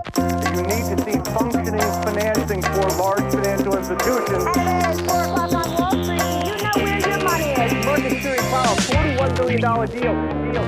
You need to see functioning financing for large financial institutions. At 4 o'clock on Wall Street, you know where your money is. Market Series Powell, $41 billion deal. deal.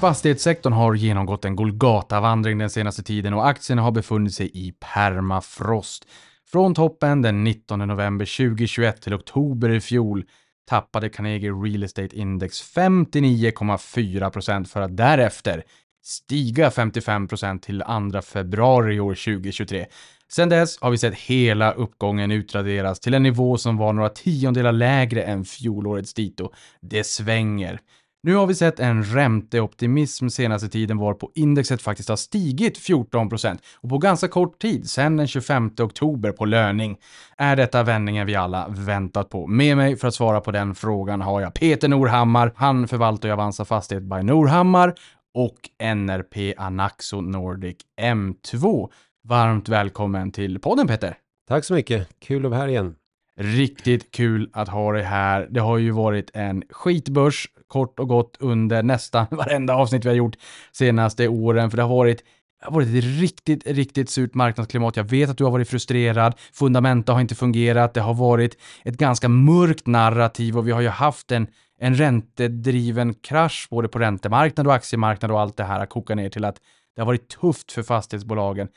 Fastighetssektorn har genomgått en Golgata-vandring den senaste tiden och aktierna har befunnit sig i permafrost. Från toppen den 19 november 2021 till oktober i fjol tappade Carnegie Real Estate Index 59,4 för att därefter stiga 55% till 2 februari år 2023. Sedan dess har vi sett hela uppgången utraderas till en nivå som var några tiondelar lägre än fjolårets dito. Det svänger. Nu har vi sett en ränteoptimism senaste tiden varpå indexet faktiskt har stigit 14% och på ganska kort tid, sedan den 25 oktober på löning. Är detta vändningen vi alla väntat på? Med mig för att svara på den frågan har jag Peter Norhammar. Han förvaltar ju Avanza Fastighet by Norhammar och NRP Anaxo Nordic M2. Varmt välkommen till podden Peter! Tack så mycket, kul att vara här igen. Riktigt kul att ha dig här. Det har ju varit en skitbörs kort och gott under nästan varenda avsnitt vi har gjort senaste åren, för det har varit det har varit ett riktigt, riktigt surt marknadsklimat. Jag vet att du har varit frustrerad. Fundamenta har inte fungerat. Det har varit ett ganska mörkt narrativ och vi har ju haft en, en räntedriven krasch både på räntemarknad och aktiemarknad och allt det här kokar ner till att det har varit tufft för fastighetsbolagen.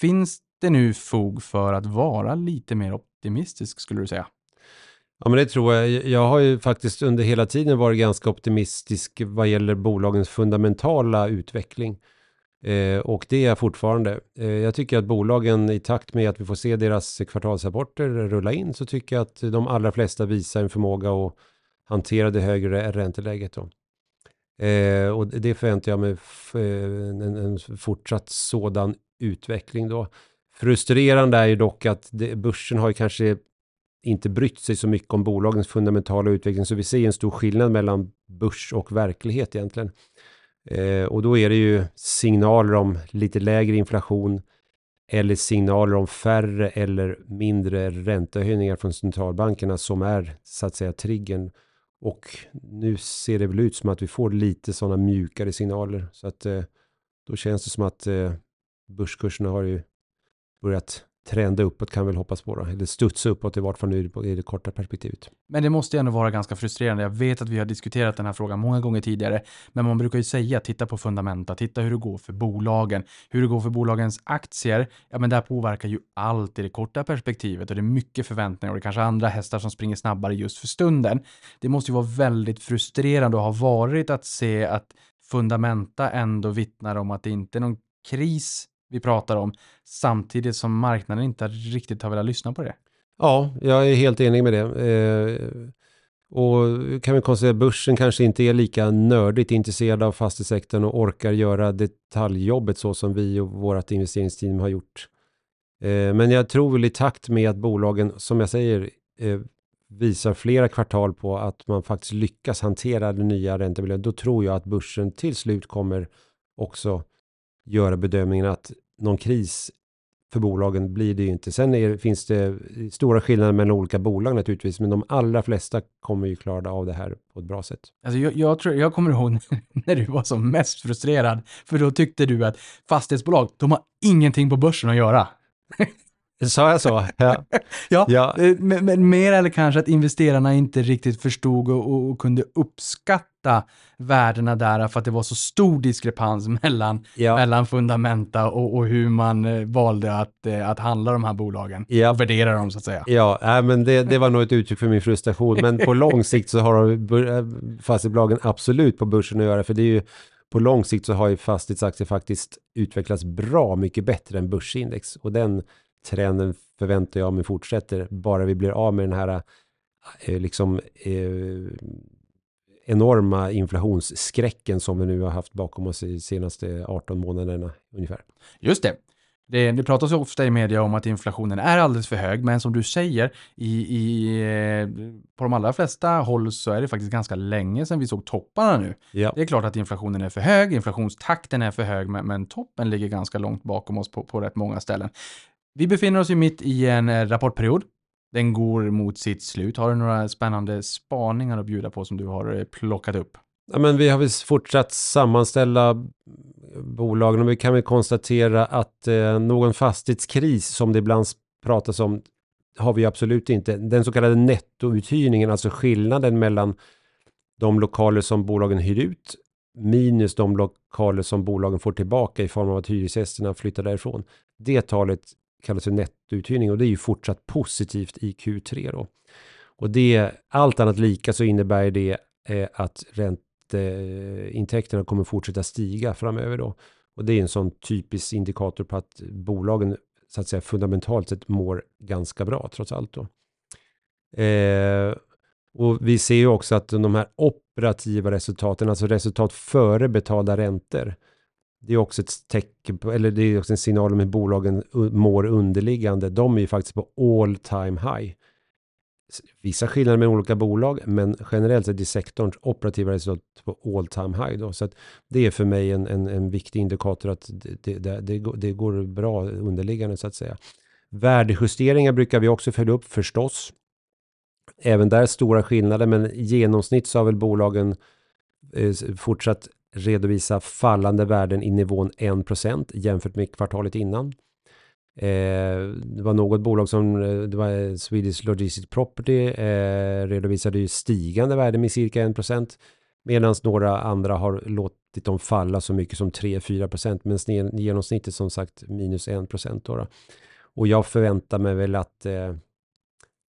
Finns det nu fog för att vara lite mer optimistisk skulle du säga? Ja, men det tror jag. Jag har ju faktiskt under hela tiden varit ganska optimistisk vad gäller bolagens fundamentala utveckling. Eh, och det är jag fortfarande. Eh, jag tycker att bolagen i takt med att vi får se deras kvartalsrapporter rulla in så tycker jag att de allra flesta visar en förmåga att hantera det högre ränteläget. Då. Eh, och det förväntar jag mig eh, en, en fortsatt sådan utveckling då. Frustrerande är ju dock att det, börsen har ju kanske inte brytt sig så mycket om bolagens fundamentala utveckling, så vi ser en stor skillnad mellan börs och verklighet egentligen. Eh, och då är det ju signaler om lite lägre inflation eller signaler om färre eller mindre räntehöjningar från centralbankerna som är så att säga triggern. Och nu ser det väl ut som att vi får lite sådana mjukare signaler. Så att eh, då känns det som att eh, börskurserna har ju börjat trenda uppåt kan vi väl hoppas på då, eller studsa uppåt i vart fall nu i det korta perspektivet. Men det måste ju ändå vara ganska frustrerande. Jag vet att vi har diskuterat den här frågan många gånger tidigare, men man brukar ju säga titta på fundamenta, titta hur det går för bolagen, hur det går för bolagens aktier. Ja, men där påverkar ju allt i det korta perspektivet och det är mycket förväntningar och det är kanske andra hästar som springer snabbare just för stunden. Det måste ju vara väldigt frustrerande och ha varit att se att fundamenta ändå vittnar om att det inte är någon kris vi pratar om, samtidigt som marknaden inte riktigt har velat lyssna på det. Ja, jag är helt enig med det. Eh, och kan vi konstatera att börsen kanske inte är lika nördigt intresserad av fastighetssektorn och orkar göra detaljjobbet så som vi och vårt investeringsteam har gjort. Eh, men jag tror väl i takt med att bolagen, som jag säger, eh, visar flera kvartal på att man faktiskt lyckas hantera den nya räntemiljön, då tror jag att börsen till slut kommer också göra bedömningen att någon kris för bolagen blir det ju inte. Sen är, finns det stora skillnader mellan olika bolag naturligtvis, men de allra flesta kommer ju klara av det här på ett bra sätt. Alltså jag, jag, tror, jag kommer ihåg när du var som mest frustrerad, för då tyckte du att fastighetsbolag, de har ingenting på börsen att göra. Sa jag så? Ja. ja, ja. Eh, men, men, mer eller kanske att investerarna inte riktigt förstod och, och, kunde uppskatta värdena där för att det var så stor diskrepans mellan, ja. mellan fundamenta och, och, hur man eh, valde att, eh, att handla de här bolagen ja. och värdera dem så att säga. Ja, äh, men det, det var nog ett uttryck för min frustration, men på lång sikt så har fastighetsbolagen absolut på börsen att göra, för det är ju på lång sikt så har ju fastighetsaktier faktiskt utvecklats bra mycket bättre än börsindex och den trenden förväntar jag mig fortsätter, bara vi blir av med den här eh, liksom eh, enorma inflationsskräcken som vi nu har haft bakom oss i senaste 18 månaderna ungefär. Just det. Det, det pratas ofta i media om att inflationen är alldeles för hög, men som du säger, i, i, eh, på de allra flesta håll så är det faktiskt ganska länge sedan vi såg topparna nu. Ja. Det är klart att inflationen är för hög, inflationstakten är för hög, men, men toppen ligger ganska långt bakom oss på, på rätt många ställen. Vi befinner oss ju mitt i en eh, rapportperiod. Den går mot sitt slut. Har du några spännande spaningar att bjuda på som du har eh, plockat upp? Ja, men vi har väl fortsatt sammanställa bolagen och vi kan väl konstatera att eh, någon fastighetskris som det ibland pratas om har vi absolut inte. Den så kallade nettouthyrningen, alltså skillnaden mellan de lokaler som bolagen hyr ut minus de lokaler som bolagen får tillbaka i form av att hyresgästerna flyttar därifrån. Det talet kallas för nettouthyrning och det är ju fortsatt positivt i Q3 då. Och det, allt annat lika så innebär det eh, att ränteintäkterna kommer fortsätta stiga framöver då. Och det är en sån typisk indikator på att bolagen så att säga fundamentalt sett mår ganska bra trots allt då. Eh, och vi ser ju också att de här operativa resultaten, alltså resultat före betalda räntor, det är också ett tecken på, eller det är också en signal om hur bolagen mår underliggande. De är ju faktiskt på all time high. Vissa skillnader med olika bolag, men generellt sett i sektorns operativa resultat på all time high. Då. Så att det är för mig en, en, en viktig indikator att det, det, det, går, det går bra underliggande så att säga. Värdejusteringar brukar vi också följa upp förstås. Även där stora skillnader, men i genomsnitt så har väl bolagen eh, fortsatt redovisa fallande värden i nivån 1% jämfört med kvartalet innan. Eh, det var något bolag som, eh, det var eh, Swedish Logistics Property, eh, redovisade ju stigande värden med cirka 1%. Medan några andra har låtit dem falla så mycket som 3-4%. Men genomsnittet som sagt minus 1%. Då, då. Och jag förväntar mig väl att eh,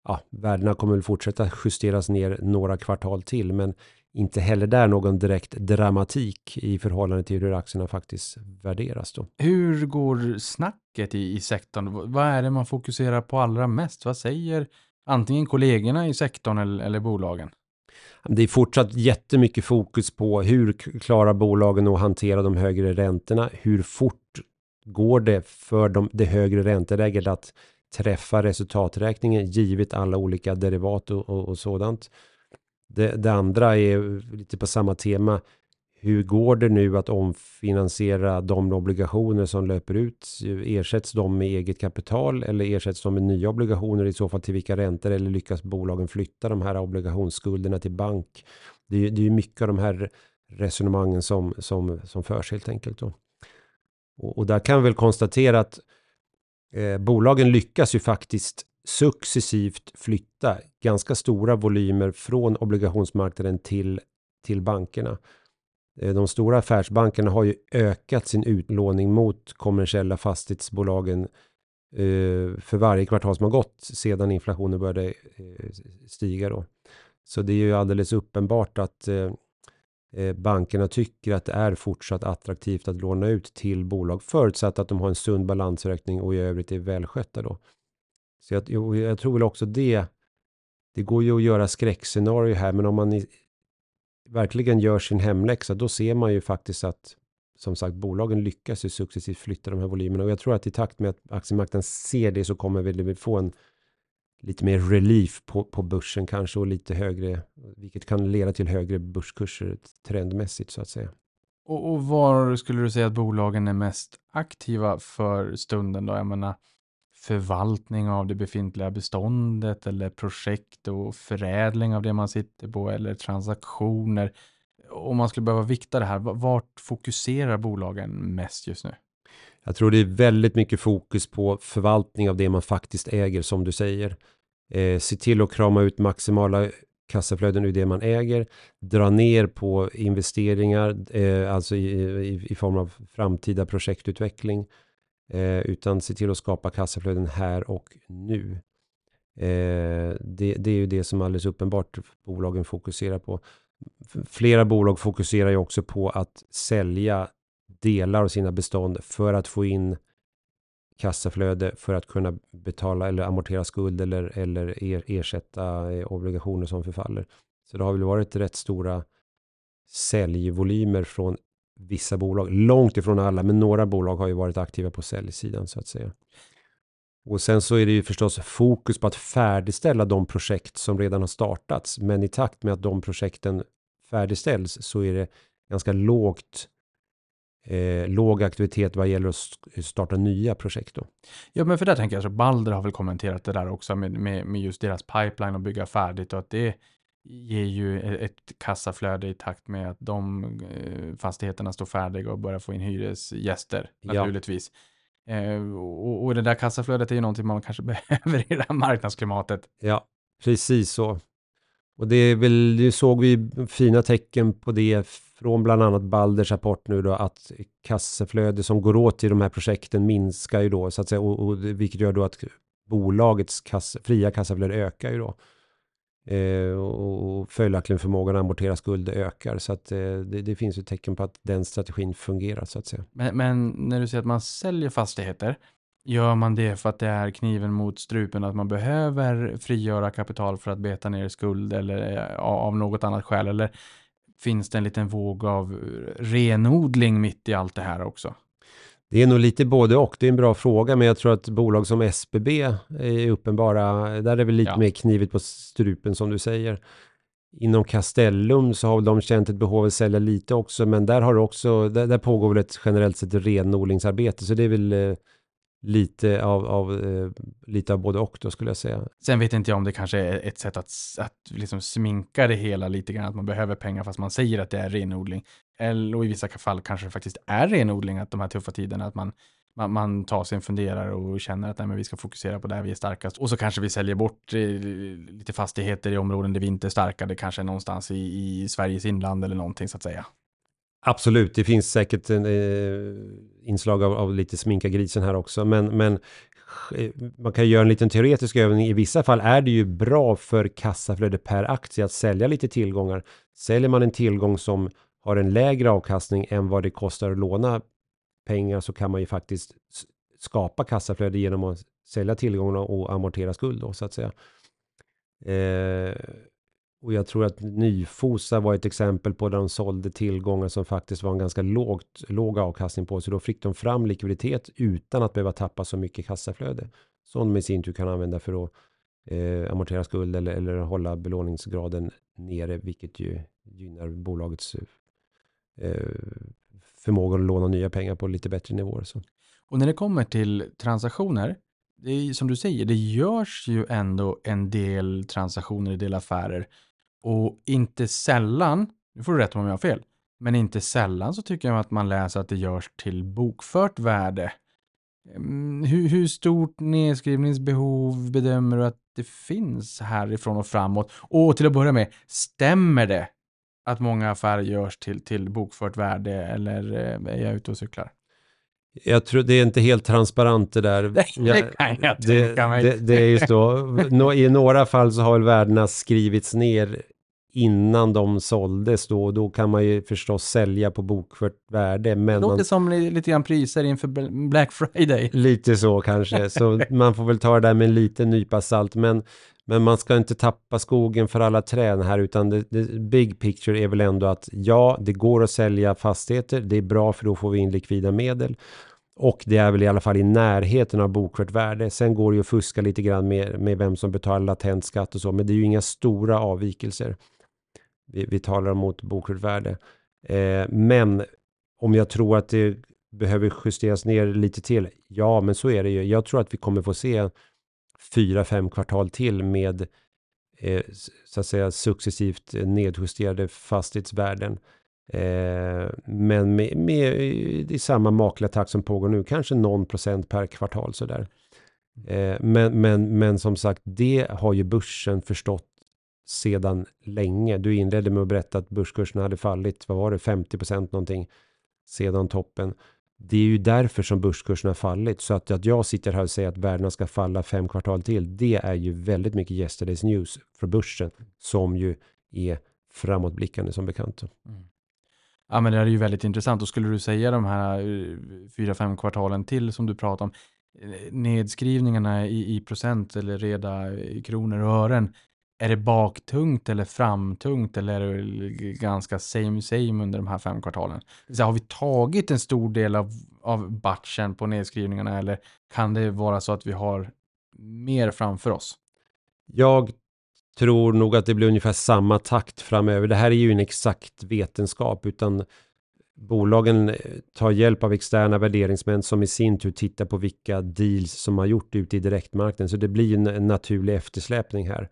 ja, värdena kommer väl fortsätta justeras ner några kvartal till, men inte heller där någon direkt dramatik i förhållande till hur aktierna faktiskt värderas. Då. Hur går snacket i, i sektorn? Vad är det man fokuserar på allra mest? Vad säger antingen kollegorna i sektorn eller, eller bolagen? Det är fortsatt jättemycket fokus på hur klarar bolagen att hantera de högre räntorna? Hur fort går det för de, det högre ränteläget att träffa resultaträkningen givet alla olika derivat och, och, och sådant. Det, det, andra är lite på samma tema. Hur går det nu att omfinansiera de obligationer som löper ut? Ersätts de med eget kapital eller ersätts de med nya obligationer? I så fall till vilka räntor? Eller lyckas bolagen flytta de här obligationsskulderna till bank? Det är, ju mycket av de här resonemangen som, som, som förs helt enkelt. Då. Och, och där kan vi väl konstatera att eh, bolagen lyckas ju faktiskt successivt flytta ganska stora volymer från obligationsmarknaden till, till bankerna. Eh, de stora affärsbankerna har ju ökat sin utlåning mot kommersiella fastighetsbolagen eh, för varje kvartal som har gått sedan inflationen började eh, stiga. Då. Så det är ju alldeles uppenbart att bankerna tycker att det är fortsatt attraktivt att låna ut till bolag förutsatt att de har en sund balansräkning och i övrigt är välskötta då. Så jag, jag tror väl också det. Det går ju att göra skräckscenario här, men om man i, verkligen gör sin hemläxa, då ser man ju faktiskt att som sagt, bolagen lyckas ju successivt flytta de här volymerna och jag tror att i takt med att aktiemarknaden ser det så kommer vi få en lite mer relief på, på börsen kanske och lite högre, vilket kan leda till högre börskurser trendmässigt så att säga. Och, och var skulle du säga att bolagen är mest aktiva för stunden då? Jag menar förvaltning av det befintliga beståndet eller projekt och förädling av det man sitter på eller transaktioner. Om man skulle behöva vikta det här, vart fokuserar bolagen mest just nu? Jag tror det är väldigt mycket fokus på förvaltning av det man faktiskt äger, som du säger. Eh, se till att krama ut maximala kassaflöden ur det man äger, dra ner på investeringar, eh, alltså i, i, i, form av framtida projektutveckling, eh, utan se till att skapa kassaflöden här och nu. Eh, det, det, är ju det som alldeles uppenbart bolagen fokuserar på. Flera bolag fokuserar ju också på att sälja delar av sina bestånd för att få in kassaflöde för att kunna betala eller amortera skuld eller, eller ersätta eh, obligationer som förfaller. Så det har väl varit rätt stora säljvolymer från vissa bolag. Långt ifrån alla, men några bolag har ju varit aktiva på säljsidan så att säga. Och sen så är det ju förstås fokus på att färdigställa de projekt som redan har startats. Men i takt med att de projekten färdigställs så är det ganska lågt eh, låg aktivitet vad gäller att starta nya projekt. Då. Ja, men för det tänker jag, så Balder har väl kommenterat det där också med, med, med just deras pipeline och bygga färdigt och att det, ger ju e- ett kassaflöde i takt med att de eh, fastigheterna står färdiga och börjar få in hyresgäster Ja. naturligtvis. Eh, och, och det där kassaflödet är ju någonting man kanske behöver i det här marknadsklimatet. Ja, precis så. Och det är väl, det såg vi fina tecken på det från bland annat Balders rapport nu då att kassaflöde som går åt i de här projekten minskar ju då så att säga och, och vilket gör då att bolagets kass, fria kassaflöde ökar ju då. Eh, och, och följaktligen förmågan att amortera skulder ökar så att eh, det, det finns ju tecken på att den strategin fungerar så att säga. Men, men när du säger att man säljer fastigheter, gör man det för att det är kniven mot strupen, att man behöver frigöra kapital för att beta ner skuld eller eh, av något annat skäl? Eller finns det en liten våg av renodling mitt i allt det här också? Det är nog lite både och. Det är en bra fråga, men jag tror att bolag som SBB är uppenbara. Där är det väl lite Ja. mer knivigt på strupen som du säger. Inom Castellum så har de känt ett behov av att sälja lite också, men där har också, där, där pågår väl ett generellt sett renodlingsarbete, så det är väl eh, lite av, av eh, lite av både och då skulle jag säga. Sen vet inte jag om det kanske är ett sätt att, att liksom sminka det hela lite grann, att man behöver pengar fast man säger att det är renodling. Eller och i vissa fall kanske det faktiskt är renodling, att de här tuffa tiderna, att man, man, man tar sig en funderare och känner att nej, men vi ska fokusera på där vi är starkast. Och så kanske vi säljer bort eh, lite fastigheter i områden där vi inte är starka, det kanske är någonstans i, i Sveriges inland eller någonting så att säga. Absolut, det finns säkert en eh, inslag av, av lite sminka grisen här också, men, men eh, man kan göra en liten teoretisk övning. I vissa fall är det ju bra för kassaflöde per aktie att sälja lite tillgångar. Säljer man en tillgång som har en lägre avkastning än vad det kostar att låna pengar så kan man ju faktiskt skapa kassaflöde genom att sälja tillgångarna och amortera skuld då, så att säga. Eh, och jag tror att Nyfosa var ett exempel på där de sålde tillgångar som faktiskt var en ganska lågt, låg avkastning på. Så då fick de fram likviditet utan att behöva tappa så mycket kassaflöde. Som de i sin tur kan använda för att eh, amortera skuld eller, eller hålla belåningsgraden nere. Vilket ju gynnar bolagets eh, förmåga att låna nya pengar på lite bättre nivåer. Så. Och när det kommer till transaktioner, det är ju som du säger, det görs ju ändå en del transaktioner, en del affärer. Och inte sällan, nu får du rätta mig om jag har fel, men inte sällan så tycker jag att man läser att det görs till bokfört värde. Mm, Hur, hur stort nedskrivningsbehov bedömer du att det finns härifrån och framåt? Och till att börja med, stämmer det att många affärer görs till, till bokfört värde eller eh, är jag ute och cyklar? Jag tror det är inte helt transparent det där. Det- det kan jag det, tänka mig. Det, det är ju så. I några fall så har väl värdena skrivits ner innan de såldes då. Då kan man ju förstås sälja på bokfört värde. Det Men låter man, som li- lite grann priser inför Bl- Black Friday. lite så kanske. Så man får väl ta det där med en liten nypa salt. Men, men man ska inte tappa skogen för alla träd här. Utan det, det big picture är väl ändå att ja, det går att sälja fastigheter. Det är bra för då får vi in likvida medel. Och det är väl i alla fall i närheten av bokfört värde. Sen går det ju att fuska lite grann med, med vem som betalar latent skatt och så. Men det är ju inga stora avvikelser. Vi, vi talar om mot bokfört värde. Eh, men om jag tror att det behöver justeras ner lite till. Ja, men så är det ju. Jag tror att vi kommer få se fyra, fem kvartal till med eh, så att säga successivt nedjusterade fastighetsvärden. Eh, men med, med i samma makliga takt som pågår nu, kanske någon procent per kvartal sådär. Eh, men, men, men som sagt, det har ju börsen förstått sedan länge. Du inledde med att berätta att börskurserna hade fallit, vad var det, 50 procent någonting sedan toppen. Det är ju därför som börskursen har fallit. Så att, att jag sitter här och säger att värdena ska falla fem kvartal till, det är ju väldigt mycket yesterday's news för börsen, som ju är framåtblickande som bekant. Mm. Ja, men det är ju väldigt intressant. Och skulle du säga de här eh, fyra, fem kvartalen till som du pratar om, eh, nedskrivningarna i, i procent eller reda i kronor och ören, är det baktungt eller framtungt eller är det ganska same same under de här fem kvartalen? Så har vi tagit en stor del av, av batchen på nedskrivningarna eller kan det vara så att vi har mer framför oss? Jag tror nog att det blir ungefär samma takt framöver. Det här är ju en exakt vetenskap, utan bolagen eh, tar hjälp av externa värderingsmän som i sin tur tittar på vilka deals som har gjort ute i direktmarknaden. Så det blir en, en naturlig eftersläpning här.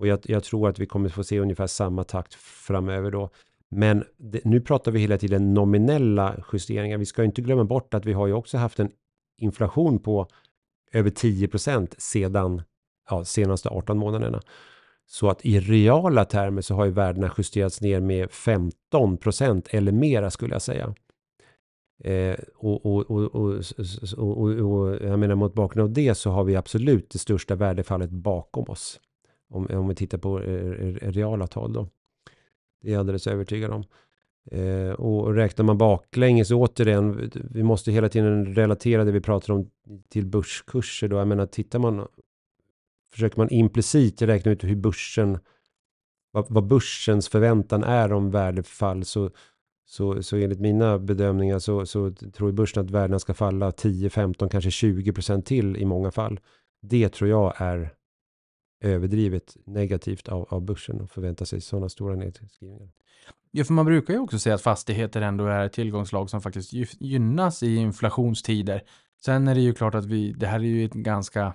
Och jag, jag tror att vi kommer få se ungefär samma takt framöver då. Men det, nu pratar vi hela tiden nominella justeringar. Vi ska inte glömma bort att vi har ju också haft en inflation på över 10% sedan ja, senaste 18 månaderna. Så att i reala termer så har ju värdena justerats ner med 15% eller mera skulle jag säga. Eh, och, och, och, och, jag menar mot bakgrund av det så har vi absolut det största värdefallet bakom oss. Om, om vi tittar på eh, eh, eh, reala tal då. Det är jag alldeles övertygad om. Eh, och räknar man baklänges återigen, vi måste hela tiden relatera det vi pratar om till börskurser då. Jag menar, tittar man, försöker man implicit räkna ut hur börsen, vad, vad börsens förväntan är om värdefall så, så, så enligt mina bedömningar så, så tror börsen att värdena ska falla 10, 15, kanske 20 procent till i många fall. Det tror jag är överdrivet negativt av, av börsen och förvänta sig sådana stora nedskrivningar. Ja, för man brukar ju också säga att fastigheter ändå är ett tillgångslag som faktiskt gynnas i inflationstider. Sen är det ju klart att vi, det här är ju ett ganska,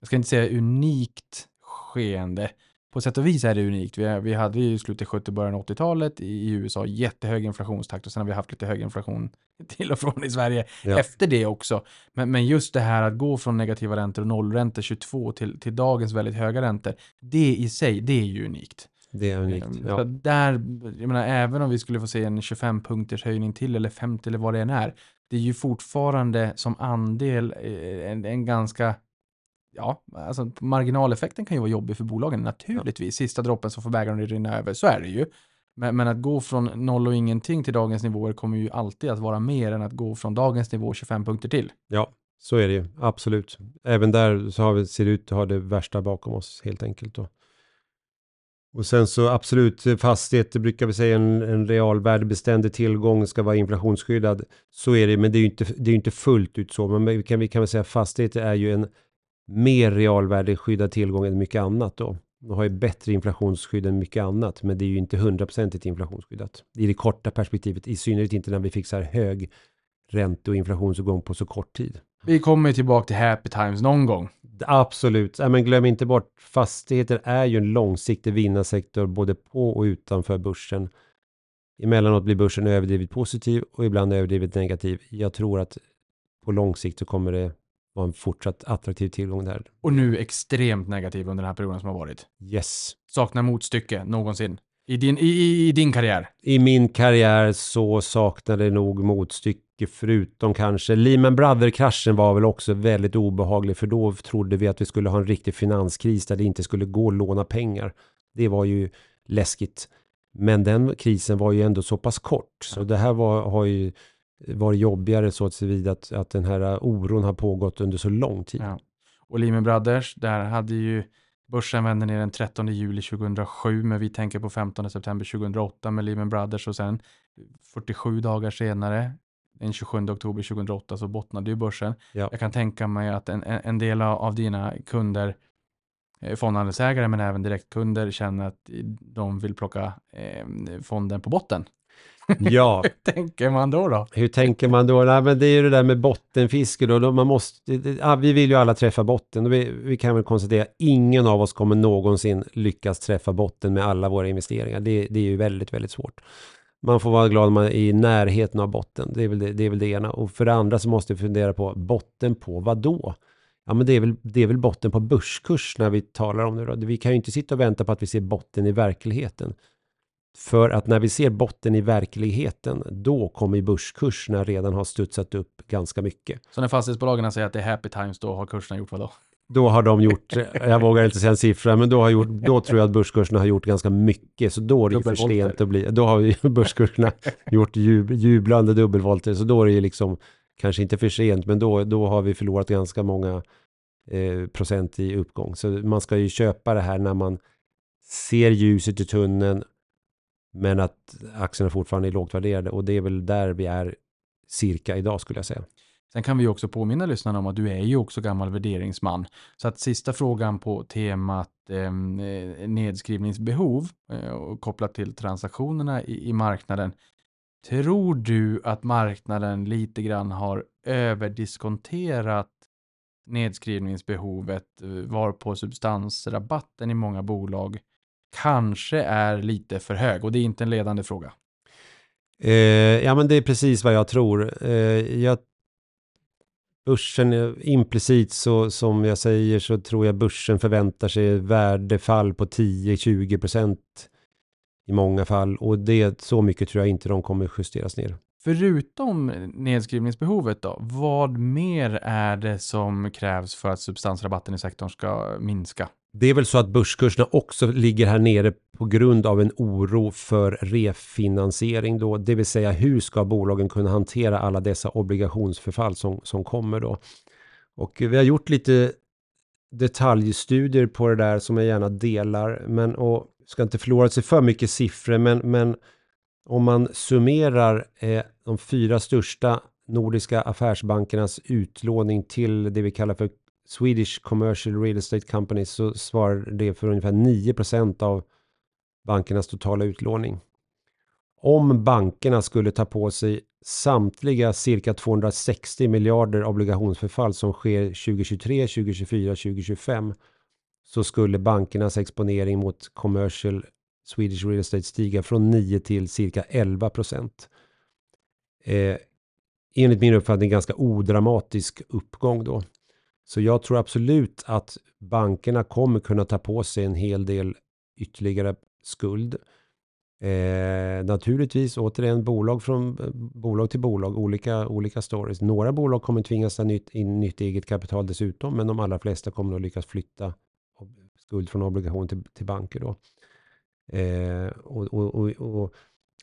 jag ska inte säga unikt skeende. På sätt och vis är det unikt. Vi, vi hade i slutet 70 början 80-talet i USA jättehög inflationstakt och sen har vi haft lite hög inflation till och från i Sverige ja. efter det också. Men, men just det här att gå från negativa räntor och nollräntor 22 till, till dagens väldigt höga räntor, det i sig, det är ju unikt. Det är unikt. Ehm, ja. Så där, jag menar, även om vi skulle få se en 25 punkters höjning till eller 50 eller vad det än är, det är ju fortfarande som andel eh, en, en ganska ja, alltså marginaleffekten kan ju vara jobbig för bolagen naturligtvis. Sista droppen som får bägaren att rinna över, så är det ju. Men, men, att gå från noll och ingenting till dagens nivåer kommer ju alltid att vara mer än att gå från dagens nivå 25 punkter till. Ja, så är det ju, absolut. Även där så har vi, ser det ut att ha det värsta bakom oss helt enkelt. Då. Och sen så absolut, fastigheter brukar vi säga en, en realvärdebeständig tillgång ska vara inflationsskyddad. Så är det, men det är ju inte, det är inte fullt ut så. Men vi kan, vi kan väl säga att fastigheter är ju en mer realvärdeskyddad tillgång än mycket annat då. De har ju bättre inflationsskydd än mycket annat, men det är ju inte hundraprocentigt inflationsskyddat. I det korta perspektivet, i synnerhet inte när vi här hög ränte och inflationsuppgång på så kort tid. Vi kommer tillbaka till happy times någon gång. Absolut, men glöm inte bort fastigheter är ju en långsiktig vinnarsektor både på och utanför börsen. Emellanåt blir börsen överdrivet positiv och ibland överdrivet negativ. Jag tror att på lång sikt så kommer det vara en fortsatt attraktiv tillgång där. Och nu extremt negativ under den här perioden som har varit. Yes. Saknar motstycke någonsin. I din, i, i din karriär? I min karriär så saknade det nog motstycke förutom kanske Lehman Brothers-kraschen var väl också väldigt obehaglig för då trodde vi att vi skulle ha en riktig finanskris där det inte skulle gå att låna pengar. Det var ju läskigt. Men den krisen var ju ändå så pass kort så det här var, har ju varit jobbigare så tillvida att, att den här oron har pågått under så lång tid. Ja. Och Lehman Brothers, där hade ju Börsen vände ner den 13 juli 2007, men vi tänker på 15 september 2008 med Lehman Brothers och sen 47 dagar senare, den 27 oktober 2008, så bottnade ju börsen. Ja. Jag kan tänka mig att en, en del av dina kunder, eh, fondandelsägare men även direktkunder känner att de vill plocka eh, fonden på botten. Ja. Hur tänker man då? då? Hur tänker man då? Nej, men det är ju det där med bottenfiske då. Man måste, ja, vi vill ju alla träffa botten. Vi, vi kan väl konstatera att ingen av oss kommer någonsin lyckas träffa botten med alla våra investeringar. Det, det är ju väldigt, väldigt svårt. Man får vara glad om man är i närheten av botten. Det är, väl det, det är väl det ena. Och för det andra så måste vi fundera på botten på vad då? Ja, men det är, väl, det är väl botten på börskurs när vi talar om det. Då. Vi kan ju inte sitta och vänta på att vi ser botten i verkligheten. För att när vi ser botten i verkligheten, då kommer börskurserna redan ha studsat upp ganska mycket. Så när fastighetsbolagen säger att det är happy times, då har kurserna gjort vad då? Då har de gjort, jag vågar inte säga en siffra, men då, har gjort, då tror jag att börskurserna har gjort ganska mycket. Så då är det för sent att bli, då har ju börskurserna gjort jub, jublande dubbelvolter. Så då är det ju liksom, kanske inte för sent, men då, då har vi förlorat ganska många eh, procent i uppgång. Så man ska ju köpa det här när man ser ljuset i tunneln men att aktierna fortfarande är lågt värderade och det är väl där vi är cirka idag skulle jag säga. Sen kan vi också påminna lyssnarna om att du är ju också gammal värderingsman. Så att sista frågan på temat ehm, eh, nedskrivningsbehov eh, och kopplat till transaktionerna i, i marknaden. Tror du att marknaden lite grann har överdiskonterat nedskrivningsbehovet eh, varpå var på substansrabatten i många bolag kanske är lite för hög och det är inte en ledande fråga. Eh, ja, men det är precis vad jag tror. Eh, jag, börsen, är- implicit så som jag säger så tror jag börsen förväntar sig värdefall på 10-20 procent i många fall och det så mycket tror jag inte de kommer justeras ner. Förutom nedskrivningsbehovet då, vad mer är det som krävs för att substansrabatten i sektorn ska minska? Det är väl så att börskurserna också ligger här nere på grund av en oro för refinansiering då, det vill säga hur ska bolagen kunna hantera alla dessa obligationsförfall som, som kommer då. Och vi har gjort lite detaljstudier på det där som jag gärna delar, men och ska inte förlora sig för mycket siffror, men, men om man summerar eh, de fyra största nordiska affärsbankernas utlåning till det vi kallar för Swedish Commercial Real Estate Company så svarar det för ungefär 9% av bankernas totala utlåning. Om bankerna skulle ta på sig samtliga cirka 260 miljarder obligationsförfall som sker 2023, 2024, 2025 så skulle bankernas exponering mot commercial Swedish Real Estate stiga från 9 till cirka 11 procent. Eh, enligt min uppfattning ganska odramatisk uppgång då. Så jag tror absolut att bankerna kommer kunna ta på sig en hel del ytterligare skuld. Eh, naturligtvis återigen bolag från bolag till bolag, olika, olika stories. Några bolag kommer tvingas ta nytt, in nytt eget kapital dessutom, men de allra flesta kommer nog lyckas flytta skuld från obligation till, till banker då. Eh, och, och, och, och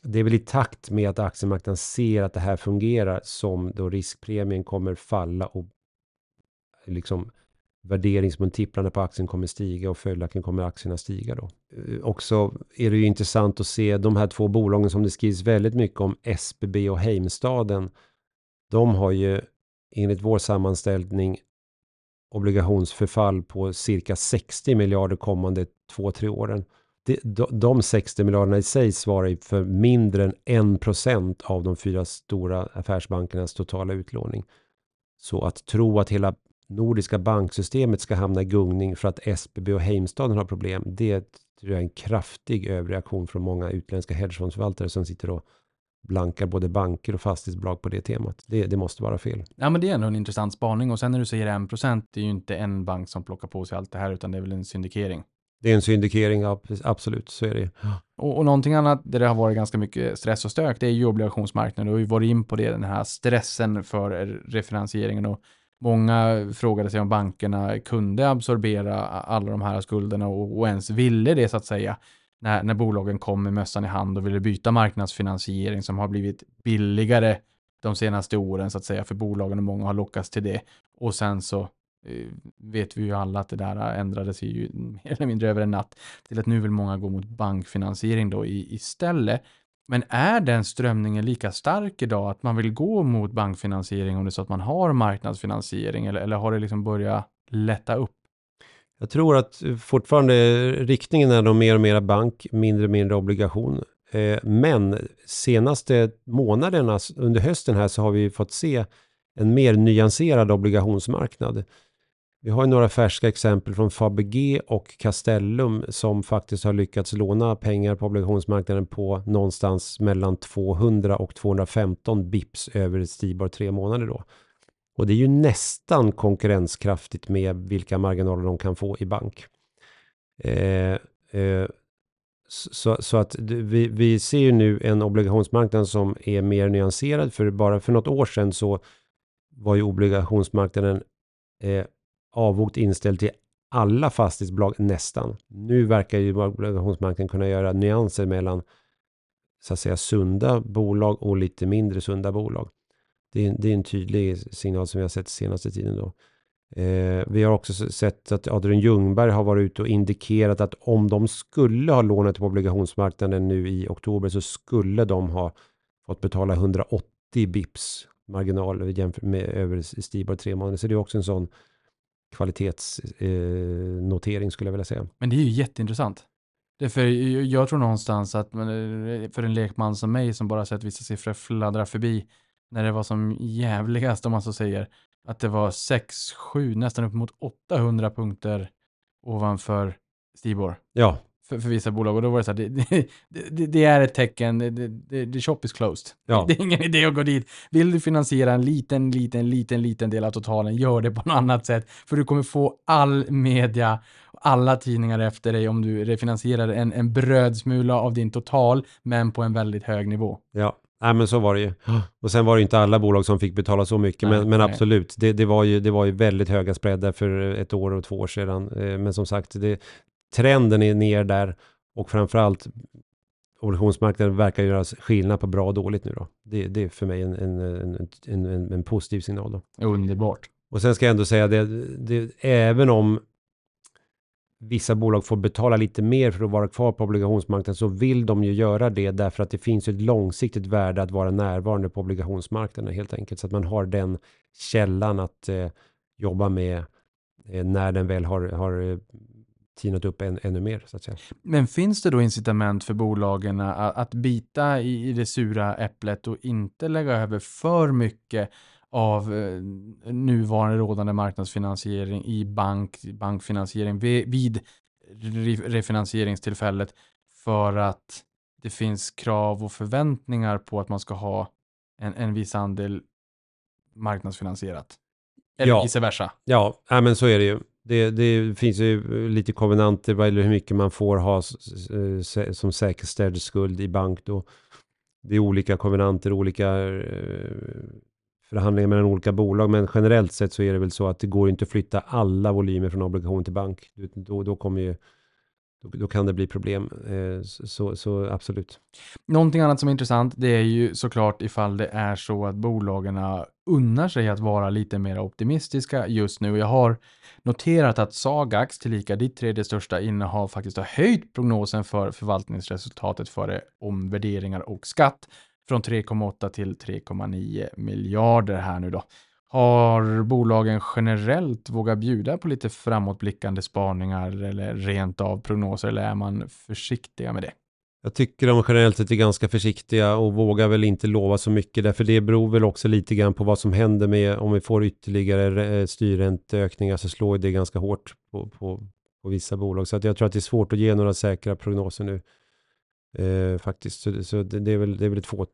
det är väl i takt med att aktiemarknaden ser att det här fungerar som då riskpremien kommer falla och liksom värderingsmultiplarna på aktien kommer stiga och följaktligen kommer aktierna stiga då. Eh, också är det ju intressant att se de här två bolagen som det skrivs väldigt mycket om, SBB och Heimstaden. De har ju enligt vår sammanställning obligationsförfall på cirka 60 miljarder kommande två, tre åren. De, de 60 miljarderna i sig svarar ju för mindre än 1% av de fyra stora affärsbankernas totala utlåning. Så att tro att hela nordiska banksystemet ska hamna i gungning för att SBB och Heimstaden har problem, det tror jag är en kraftig överreaktion från många utländska hedgefondsförvaltare som sitter och blankar både banker och fastighetsbolag på det temat. Det, det måste vara fel. Ja, men det är ändå en intressant spaning och sen när du säger 1%, det är ju inte en bank som plockar på sig allt det här, utan det är väl en syndikering. Det är en syndikering, absolut, så är det. Och, och någonting annat där det har varit ganska mycket stress och stök, det är ju obligationsmarknaden. Du har ju varit in på det, den här stressen för refinansieringen och många frågade sig om bankerna kunde absorbera alla de här skulderna och, och ens ville det så att säga. När, när bolagen kom med mössan i hand och ville byta marknadsfinansiering som har blivit billigare de senaste åren så att säga för bolagen och många har lockats till det. Och sen så eh, vet vi ju alla att det där ändrades ju mer eller mindre över en natt till att nu vill många gå mot bankfinansiering då i, istället. Men är den strömningen lika stark idag att man vill gå mot bankfinansiering om det är så att man har marknadsfinansiering eller, eller har det liksom börjat lätta upp? Jag tror att eh, fortfarande riktningen är nog mer och mer bank, mindre och mindre obligation. Eh, men senaste månaderna under hösten här så har vi fått se en mer nyanserad obligationsmarknad. Vi har ju några färska exempel från Fabege och Castellum som faktiskt har lyckats låna pengar på obligationsmarknaden på någonstans mellan 200 och 215 bips över Stibor tre månader då. Och det är ju nästan konkurrenskraftigt med vilka marginaler de kan få i bank. Eh, eh, så, så att vi, vi ser ju nu en obligationsmarknad som är mer nyanserad. För bara för något år sedan så var ju obligationsmarknaden eh, avvokt inställd till alla fastighetsbolag nästan. Nu verkar ju obligationsmarknaden kunna göra nyanser mellan så att säga sunda bolag och lite mindre sunda bolag. Det är, det är en tydlig signal som vi har sett senaste tiden då. Eh, vi har också sett att Adrian Ljungberg har varit ute och indikerat att om de skulle ha lånat på obligationsmarknaden nu i oktober så skulle de ha fått betala 180 bips marginal jämfört med över Stibor tre månader. Så det är också en sån kvalitetsnotering eh, skulle jag vilja säga. Men det är ju jätteintressant. Det är för jag tror någonstans att för en lekman som mig som bara sett vissa siffror fladdra förbi när det var som jävligast om man så säger, att det var 6, 7, nästan upp mot 800 punkter ovanför Stibor Ja, för, för vissa bolag och då var det så här, det, det, det, är ett tecken, det, det shop is closed. Ja. Det är ingen idé att gå dit. Vill du finansiera en liten, liten, liten, liten del av totalen, gör det på något annat sätt. För du kommer få all media, alla tidningar efter dig om du refinansierar en, en brödsmula av din total, men på en väldigt hög nivå. ja. Nej men så var det ju. Och sen var det inte alla bolag som fick betala så mycket, Nej, men, men absolut. Det, det, var ju, det var ju väldigt höga spreadar för ett år och två år sedan. Eh, Men som sagt, det, trenden är ner där och framförallt obligationsmarknaden verkar göra skillnad på bra och dåligt nu då. Det, det är för mig en, en, en, en, en, positiv signal då. Underbart. Och sen ska jag ändå säga det, det, även om vissa bolag får betala lite mer för att vara kvar på obligationsmarknaden så vill de ju göra det därför att det finns ett långsiktigt värde att vara närvarande på obligationsmarknaden helt enkelt. Så att man har den källan att eh, jobba med eh, när den väl har, har eh, tinat upp än, ännu mer så att säga. Men finns det då incitament för bolagen att, att bita i, i det sura äpplet och inte lägga över för mycket av eh, nuvarande rådande marknadsfinansiering i bank, bankfinansiering vid, vid re- refinansieringstillfället för att det finns krav och förväntningar på att man ska ha en, en viss andel marknadsfinansierat. Eller Ja. vice versa. Ja, nej, men så är det ju. Det, det finns ju lite kovenanter vad gäller hur mycket man får ha som säkerställd skuld i bank då. Det är olika kovenanter, olika eh, förhandlingar mellan olika bolag, men generellt sett så är det väl så att det går inte att flytta alla volymer från obligation till bank. Då, då kommer ju då, då kan det bli problem. Eh, Så, så absolut. Någonting annat som är intressant, det är ju såklart ifall det är så att bolagen unnar sig att vara lite mer optimistiska just nu. Jag har noterat att Sagax, tillika ditt tredje största innehav, faktiskt har höjt prognosen för förvaltningsresultatet före omvärderingar och skatt från 3,8 till 3,9 miljarder här nu då. Har bolagen generellt vågat bjuda på lite framåtblickande spaningar eller rent av prognoser eller är man försiktiga med det? Jag tycker de generellt sett är ganska försiktiga och vågar väl inte lova så mycket därför det beror väl också lite grann på vad som händer med om vi får ytterligare eh, styrränteökningar så slår det ganska hårt på, på, på vissa bolag. Så att jag tror att det är svårt att ge några säkra prognoser nu eh, faktiskt. Så, så det, det, är väl, det är väl ett få.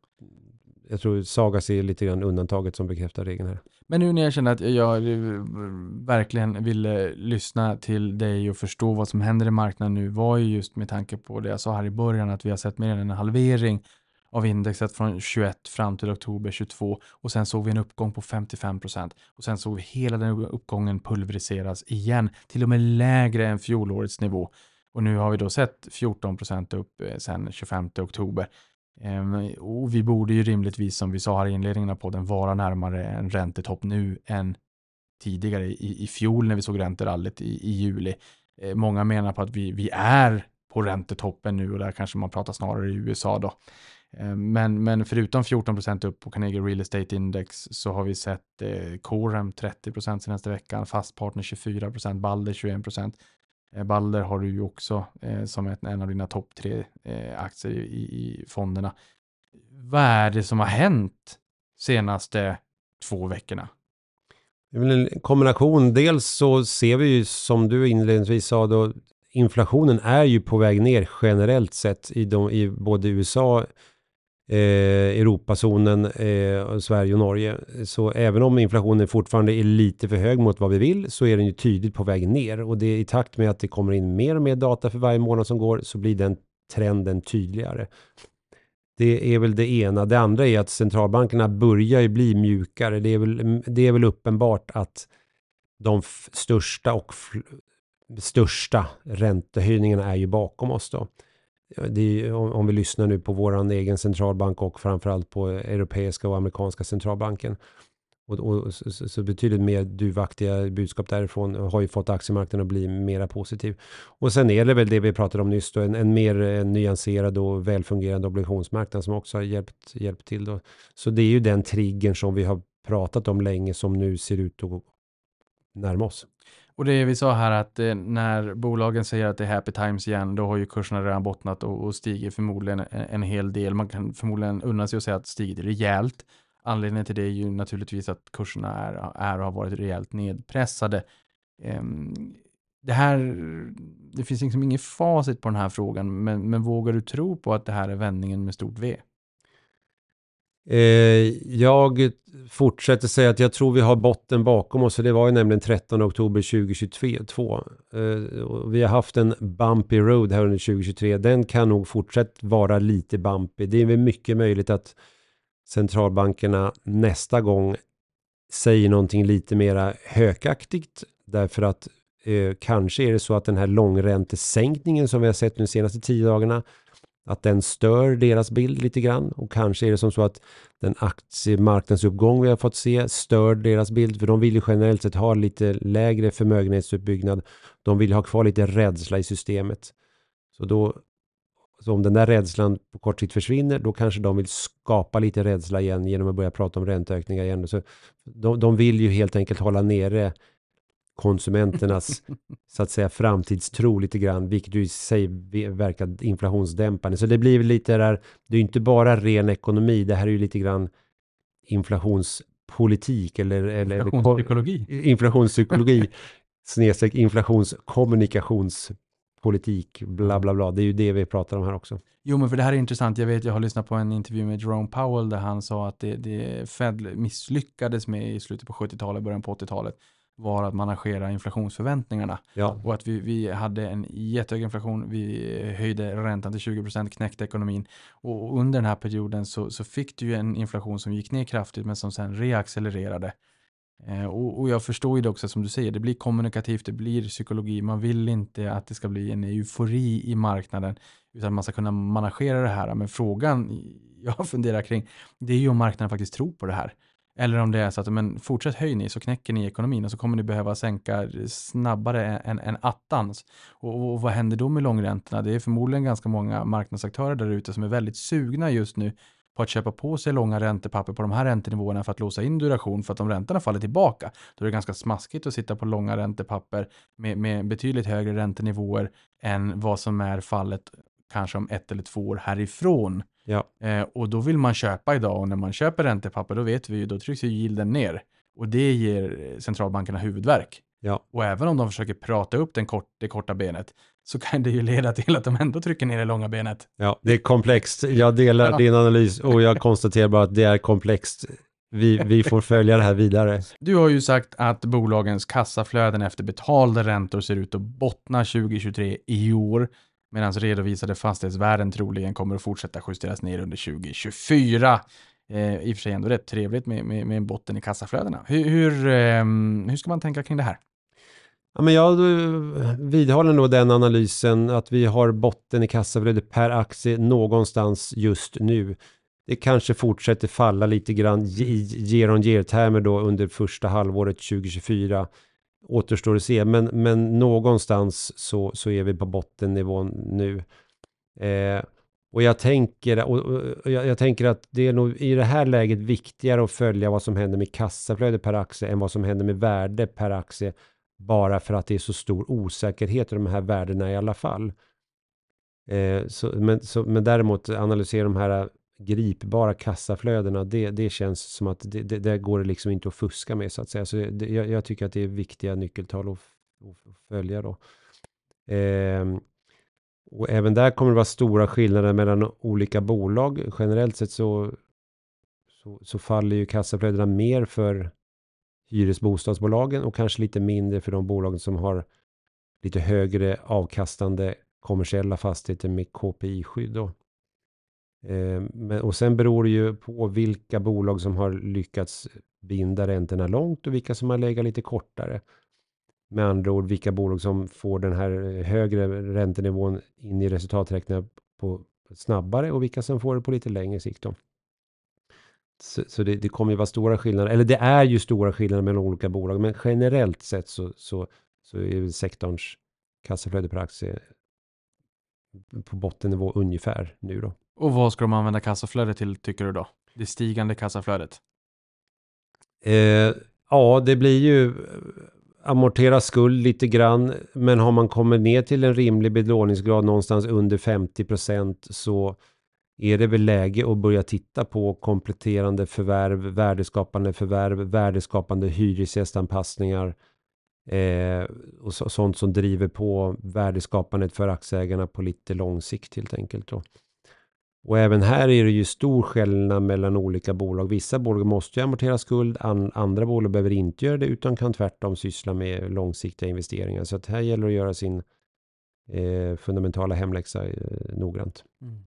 Jag tror Sagas är lite grann undantaget som bekräftar regeln här. Men nu när jag känner att jag verkligen ville eh, lyssna till dig och förstå vad som händer i marknaden nu var ju just med tanke på det jag sa här i början att vi har sett mer än en halvering av indexet från 21 fram till oktober 22 och sen såg vi en uppgång på 55 procent och sen såg vi hela den uppgången pulveriseras igen till och med lägre än fjolårets nivå och nu har vi då sett 14 procent upp eh, sen 25 oktober. Ehm, och vi borde ju rimligtvis, som vi sa här i inledningen av podden, vara närmare en räntetopp nu än tidigare i, i fjol när vi såg ränterallet i, i juli. Eh, många menar på att vi, vi är på räntetoppen nu och där kanske man pratar snarare i USA då. Ehm, men, men förutom 14% upp på Carnegie Real Estate Index så har vi sett eh, Corem 30% senaste veckan, Fastpartner 24%, Balder 21%. Eh, Balder har du ju också eh, som ett, en av dina topp tre eh, aktier i, i fonderna. Vad är det som har hänt senaste två veckorna? Det är väl en kombination. Dels så ser vi ju som du inledningsvis sa då, inflationen är ju på väg ner generellt sett i, de, i både USA, eh, Europazonen, eh, Sverige och Norge. Så även om inflationen fortfarande är lite för hög mot vad vi vill så är den ju tydligt på väg ner och det är i takt med att det kommer in mer och mer data för varje månad som går så blir den trenden tydligare. Det är väl det ena. Det andra är att centralbankerna börjar ju bli mjukare. Det är väl, det är väl uppenbart att de största och största räntehöjningarna är ju bakom oss då. Det är, om, vi lyssnar nu på vår egen centralbank och framförallt på europeiska och amerikanska centralbanken. Och, och så, så- betydligt mer duvaktiga budskap därifrån har ju fått aktiemarknaden att bli mera positiv. Och sen är det väl det vi pratade om nyss då, en, en mer en nyanserad och välfungerande obligationsmarknad som också har hjälpt, hjälpt till då. Så det är ju den triggern som vi har pratat om länge som nu ser ut att närma oss. Och det vi sa här att eh, när bolagen säger att det är happy times igen, då har ju kurserna redan bottnat och, och stiger förmodligen en, en hel del. Man kan förmodligen unna sig att säga att det stigit rejält. Anledningen till det är ju naturligtvis att kurserna är, är och har varit rejält nedpressade. Eh, det här, det finns liksom inget facit på den här frågan, men, men vågar du tro på att det här är vändningen med stort V? Eh, jag fortsätter säga att jag tror vi har botten bakom oss, för det var ju nämligen 13 oktober 2022. Eh, och vi har haft en bumpy road här under 2023. Den kan nog fortsatt vara lite bumpy. Det är väl mycket möjligt att centralbankerna nästa gång säger någonting lite mera hökaktigt, därför att eh, kanske är det så att den här långräntesänkningen som vi har sett nu de senaste tio dagarna att den stör deras bild lite grann och kanske är det som så att den aktiemarknadsuppgång vi har fått se stör deras bild för de vill ju generellt sett ha lite lägre förmögenhetsuppbyggnad. De vill ha kvar lite rädsla i systemet. Så då så om den där rädslan på kort sikt försvinner, då kanske de vill skapa lite rädsla igen genom att börja prata om ränteökningar igen. Så de, de vill ju helt enkelt hålla nere konsumenternas så att säga framtidstro lite grann, vilket ju i sig verkar inflationsdämpande. Så det blir lite där, det är ju inte bara ren ekonomi, det här är ju lite grann inflationspolitik eller, eller Inflationspsykologi. inflationspsykologi snedstreck inflationskommunikationspolitik, bla bla bla. Det är ju det vi pratar om här också. Jo, men för det här är intressant. Jag vet, jag har lyssnat på en intervju med Jerome Powell där han sa att det, det Fed misslyckades med i slutet på 70-talet, början på 80-talet var att managera inflationsförväntningarna. Ja. Och att vi, vi hade en jättehög inflation, vi höjde räntan till 20%, knäckte ekonomin. Och under den här perioden så, så fick du ju en inflation som gick ner kraftigt men som sen reaccelererade. Eh, och, och, jag förstår ju det också som du säger, det blir kommunikativt, det blir psykologi. Man vill inte att det ska bli en eufori i marknaden utan man ska kunna managera det här. Men frågan jag funderar kring, det är ju om marknaden faktiskt tror på det här. Eller om det är så att men fortsätt höj ni så knäcker ni ekonomin och så kommer ni behöva sänka snabbare än, än attans. Och, och vad händer då med långräntorna? Det är förmodligen ganska många marknadsaktörer där ute som är väldigt sugna just nu på att köpa på sig långa räntepapper på de här räntenivåerna för att låsa in duration. För att om räntorna faller tillbaka, då är det ganska smaskigt att sitta på långa räntepapper med, med betydligt högre räntenivåer än vad som är fallet kanske om ett eller två år härifrån. Ja. Eh, och då vill man köpa idag och när man köper räntepapper då vet vi ju, då trycks ju yielden ner. Och det ger centralbankerna huvudvärk. Ja. Och även om de försöker prata upp den kort, det korta benet så kan det ju leda till att de ändå trycker ner det långa benet. Ja, det är komplext. Jag delar Ja. din analys och jag konstaterar bara att det är komplext. Vi, vi får följa det här vidare. Du har ju sagt att bolagens kassaflöden efter betalda räntor ser ut att bottna 2023 i år, medan redovisade fastighetsvärden troligen kommer att fortsätta justeras ner under 2024. Eh, I och för sig ändå rätt trevligt med, med, med en botten i kassaflödena. Hur, hur, eh, hur ska man tänka kring det här? Ja, men jag eh, vidhåller nog den analysen att vi har botten i kassaflödet per aktie någonstans just nu. Det kanske fortsätter falla lite grann i year on year-termer då under första halvåret 2024. Återstår att se, men, men någonstans så, så är vi på bottennivån nu. Eh, och jag tänker, och, och, jag, jag tänker att det är nog i det här läget viktigare att följa vad som händer med kassaflöde per aktie än vad som händer med värde per aktie. Bara för att det är så stor osäkerhet i de här värdena i alla fall. Eh, så, men, så, men däremot analysera de här gripbara kassaflödena, det, det känns som att det, det, det går det liksom inte att fuska med så att säga. Så det, jag, jag tycker att det är viktiga nyckeltal att, att följa då. Eh, och även där kommer det vara stora skillnader mellan olika bolag. Generellt sett så, så, så faller ju kassaflödena mer för hyresbostadsbolagen och kanske lite mindre för de bolagen som har lite högre avkastande kommersiella fastigheter med KPI-skydd. Eh, men, och sen beror det ju på vilka bolag som har lyckats binda räntorna långt och vilka som har legat lite kortare. Med andra ord vilka bolag som får den här eh, högre räntenivån in i resultaträkningen på snabbare och vilka som får det på lite längre sikt. Då. Så, så det, det, kommer ju vara stora skillnader, eller det är ju stora skillnader mellan olika bolag, men generellt sett så, så, så är sektorns kassaflöde per aktie på bottennivå ungefär nu då. Och vad ska de använda kassaflödet till tycker du då? Det stigande kassaflödet? Eh, ja, det blir ju eh, amortera skuld lite grann, men har man kommit ner till en rimlig belåningsgrad någonstans under 50 procent så är det väl läge att börja titta på kompletterande förvärv, värdeskapande förvärv, värdeskapande hyresgästanpassningar eh, och så, sånt som driver på värdeskapandet för aktieägarna på lite lång sikt helt enkelt. Då. Och även här är det ju stor skillnad mellan olika bolag. Vissa bolag måste ju amortera skuld, an, andra bolag behöver inte göra det utan kan tvärtom syssla med långsiktiga investeringar. Så att här gäller det att göra sin eh, fundamentala hemläxa eh, noggrant. Mm.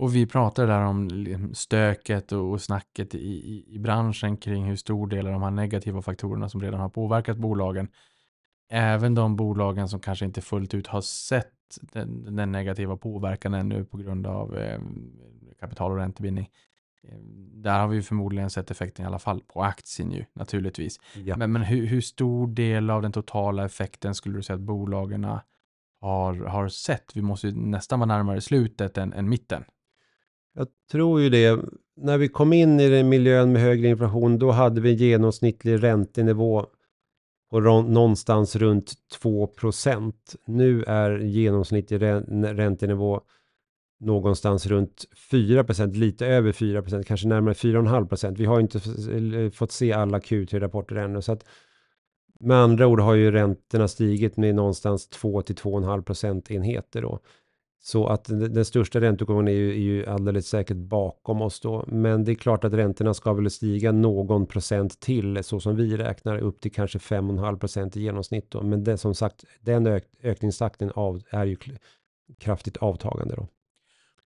Och vi pratade där om liksom stöket och snacket i, i, i, branschen kring hur stor del av de här negativa faktorerna som redan har påverkat bolagen. Även de bolagen som kanske inte fullt ut har sett den, den negativa påverkan ännu på grund av eh, kapital och räntebindning. Eh, där har vi förmodligen sett effekten i alla fall på aktien ju naturligtvis. Ja. Men, men hur, hur, stor del av den totala effekten skulle du säga att bolagen har, har sett? Vi måste ju nästan vara närmare slutet än, än mitten. Jag tror ju det. När vi kom in i den miljön med högre inflation, då hade vi en genomsnittlig räntenivå på någonstans runt 2% Nu är genomsnittlig räntenivå någonstans runt 4% lite över 4% kanske närmare 4,5% Vi har inte eh, fått se alla Q3-rapporter ännu. Så att med andra ord har ju räntorna stigit med någonstans 2 till 2,5 procentenheter då. Så att den största ränteuppgången är ju, är ju alldeles säkert bakom oss då. Men det är klart att räntorna ska väl stiga någon procent till så som vi räknar upp till kanske 5,5 procent i genomsnitt då. Men det som sagt, den ök, ökningstakten av, är ju kraftigt avtagande då.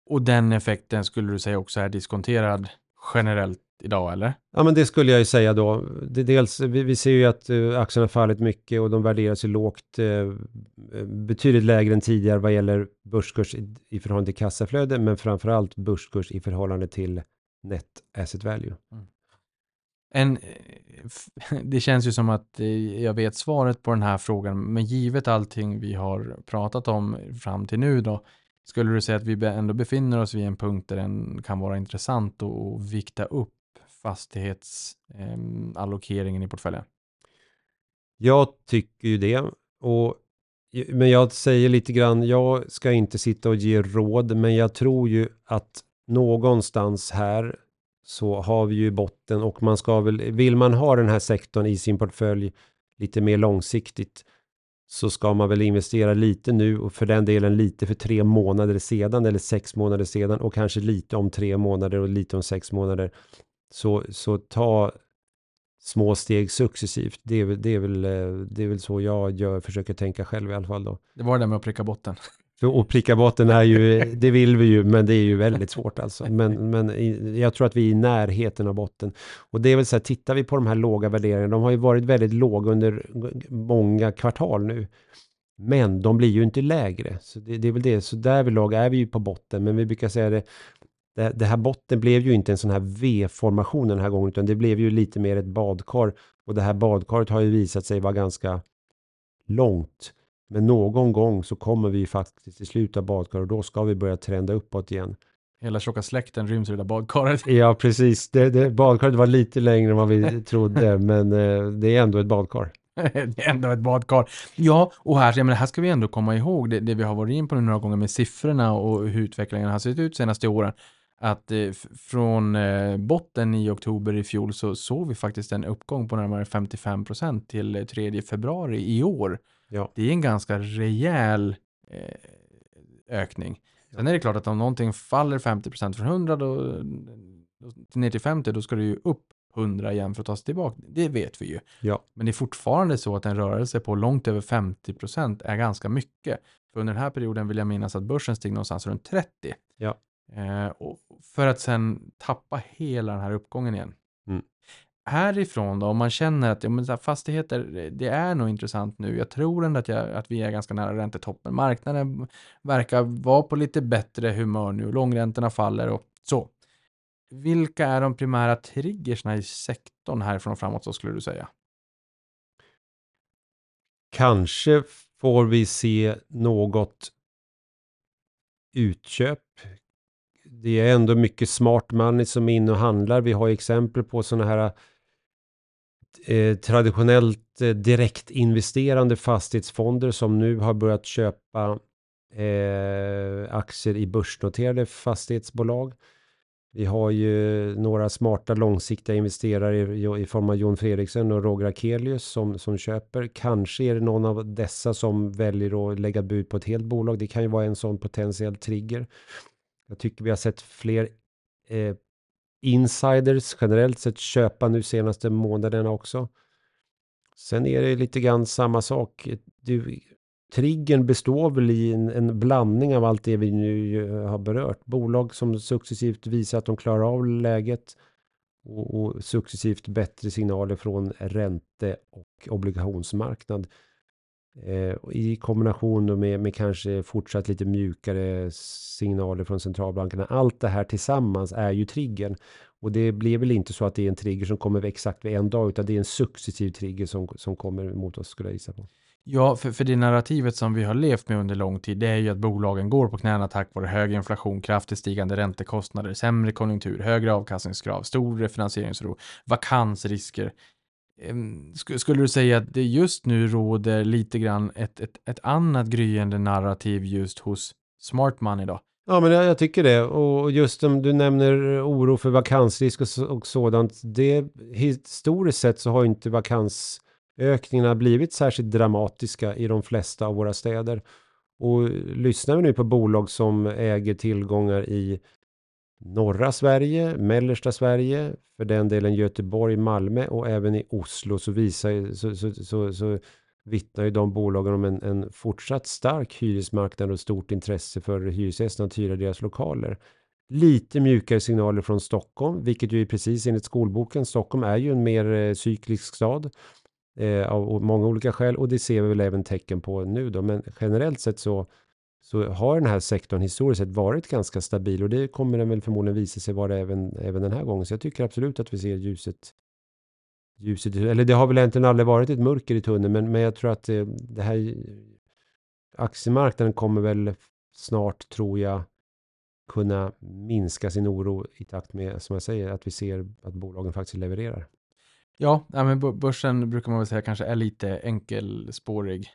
Och den effekten skulle du säga också är diskonterad generellt idag eller? Ja men det skulle jag ju säga då. Det, dels, vi, vi ser ju att uh, aktierna fallit mycket och de värderas ju lågt, uh, betydligt lägre än tidigare vad gäller börskurs i, i förhållande till kassaflöde, men framförallt börskurs i förhållande till net asset value. Mm. En, det känns ju som att jag vet svaret på den här frågan, men givet allting vi har pratat om fram till nu då, skulle du säga att vi ändå befinner oss vid en punkt där den kan vara intressant att vikta upp fastighetsallokeringen ehm, eh, i portföljen? Jag tycker ju det. Och, men jag säger lite grann, jag ska inte sitta och ge råd, men jag tror ju att någonstans här så har vi ju botten och man ska väl, vill man ha den här sektorn i sin portfölj lite mer långsiktigt så ska man väl investera lite nu och för den delen lite för tre månader sedan eller sex månader sedan och kanske lite om tre månader och lite om sex månader. Så, så ta små steg successivt. Det är, det, är väl, eh, det är väl så jag gör, försöker tänka själv i alla fall då. Det var det där med att pricka botten. Och pricka botten är ju, det vill vi ju, men det är ju väldigt svårt alltså. Men, men jag tror att vi är i närheten av botten. Och det är väl så här, tittar vi på de här låga värderingarna, de har ju varit väldigt låga under många kvartal nu. Men de blir ju inte lägre. Så det, det är väl det, så därvidlag är vi ju på botten. Men vi brukar säga det, det, det här botten blev ju inte en sån här V-formation den här gången, utan det blev ju lite mer ett badkar. Och det här badkaret har ju visat sig vara ganska långt. Men någon gång så kommer vi faktiskt till slutet av badkaret och då ska vi börja trenda uppåt igen. Hela tjocka släkten ryms i det där badkaret. Ja, precis. Det, det, badkaret var lite längre än vad vi trodde, men eh, det är ändå ett badkar. det är ändå ett badkar. Ja, och här, ja, men här ska vi ändå komma ihåg det, det vi har varit in på nu några gånger med siffrorna och hur utvecklingen har sett ut senaste åren att eh, från eh, botten i oktober i fjol så såg vi faktiskt en uppgång på närmare 55 procent till 3 februari i år. Ja. Det är en ganska rejäl eh, ökning. Sen är det klart att om någonting faller 50 procent från 100 då, då, ner till 50 då ska det ju upp 100 igen för att ta sig tillbaka. Det vet vi ju. Ja. Men det är fortfarande så att en rörelse på långt över 50 procent är ganska mycket. För under den här perioden vill jag minnas att börsen steg någonstans runt 30. Ja. Eh, för att sen tappa hela den här uppgången igen. Härifrån då, om man känner att ja, men så fastigheter, det är nog intressant nu. Jag tror ändå att, jag, att vi är ganska nära räntetoppen. Marknaden verkar vara på lite bättre humör nu. Långräntorna faller och så. Vilka är de primära triggersna i sektorn härifrån och framåt så skulle du säga? Kanske får vi se något utköp det är ändå mycket smart money som är inne och handlar. Vi har exempel på sådana här eh, traditionellt eh, direktinvesterande fastighetsfonder som nu har börjat köpa eh, aktier i börsnoterade fastighetsbolag. Vi har ju några smarta långsiktiga investerare i, i form av Jon Fredriksen och Roger Akelius som, som köper. Kanske är det någon av dessa som väljer att lägga bud på ett helt bolag. Det kan ju vara en sån potentiell trigger. Jag tycker vi har sett fler eh, insiders generellt sett köpa nu senaste månaderna också. Sen är det lite grann samma sak. Du, triggern består väl i en, en, blandning av allt det vi nu har berört. Bolag som successivt visar att de klarar av läget och, och successivt bättre signaler från ränte och obligationsmarknad. Eh, I kombination med, med kanske fortsatt lite mjukare signaler från centralbankerna. Allt det här tillsammans är ju triggern. Och det blir väl inte så att det är en trigger som kommer exakt vid en dag, utan det är en successiv trigger som, som kommer mot oss, skulle jag gissa på. Ja, för, för det narrativet som vi har levt med under lång tid, det är ju att bolagen går på knäna tack vare hög inflation, kraftigt stigande räntekostnader, sämre konjunktur, högre avkastningskrav, stor refinansieringsro, vakansrisker. Skulle du säga att det just nu råder lite grann ett, ett, ett annat gryende narrativ just hos smart money då? Ja, men jag, jag, tycker det. Och just om du nämner eh, oro för vakansrisk och, och sådant. Det, historiskt sett så har inte vakansökningarna blivit särskilt dramatiska i de flesta av våra städer. Och eh, lyssnar vi nu på bolag som äger tillgångar i norra Sverige, mellersta Sverige, för den delen Göteborg, Malmö och även i Oslo så visar så, så, så, så vittnar ju de bolagen om en, en fortsatt stark hyresmarknad och stort intresse för hyresgästerna att hyra deras lokaler. Lite mjukare signaler från Stockholm, vilket ju är precis enligt skolboken. Stockholm är ju en mer eh, cyklisk stad eh, av många olika skäl och det ser vi väl även tecken på nu då. Men generellt sett så, så har den här sektorn historiskt sett varit ganska stabil och det kommer den väl förmodligen visa sig vara även, även den här gången. Så jag tycker absolut att vi ser ljuset ljuset, eller det har väl egentligen aldrig varit ett mörker i tunneln, men, men jag tror att det, det här aktiemarknaden kommer väl snart, tror jag, kunna minska sin oro i takt med, som jag säger, att vi ser att bolagen faktiskt levererar. Ja, men börsen brukar man väl säga kanske är lite enkelspårig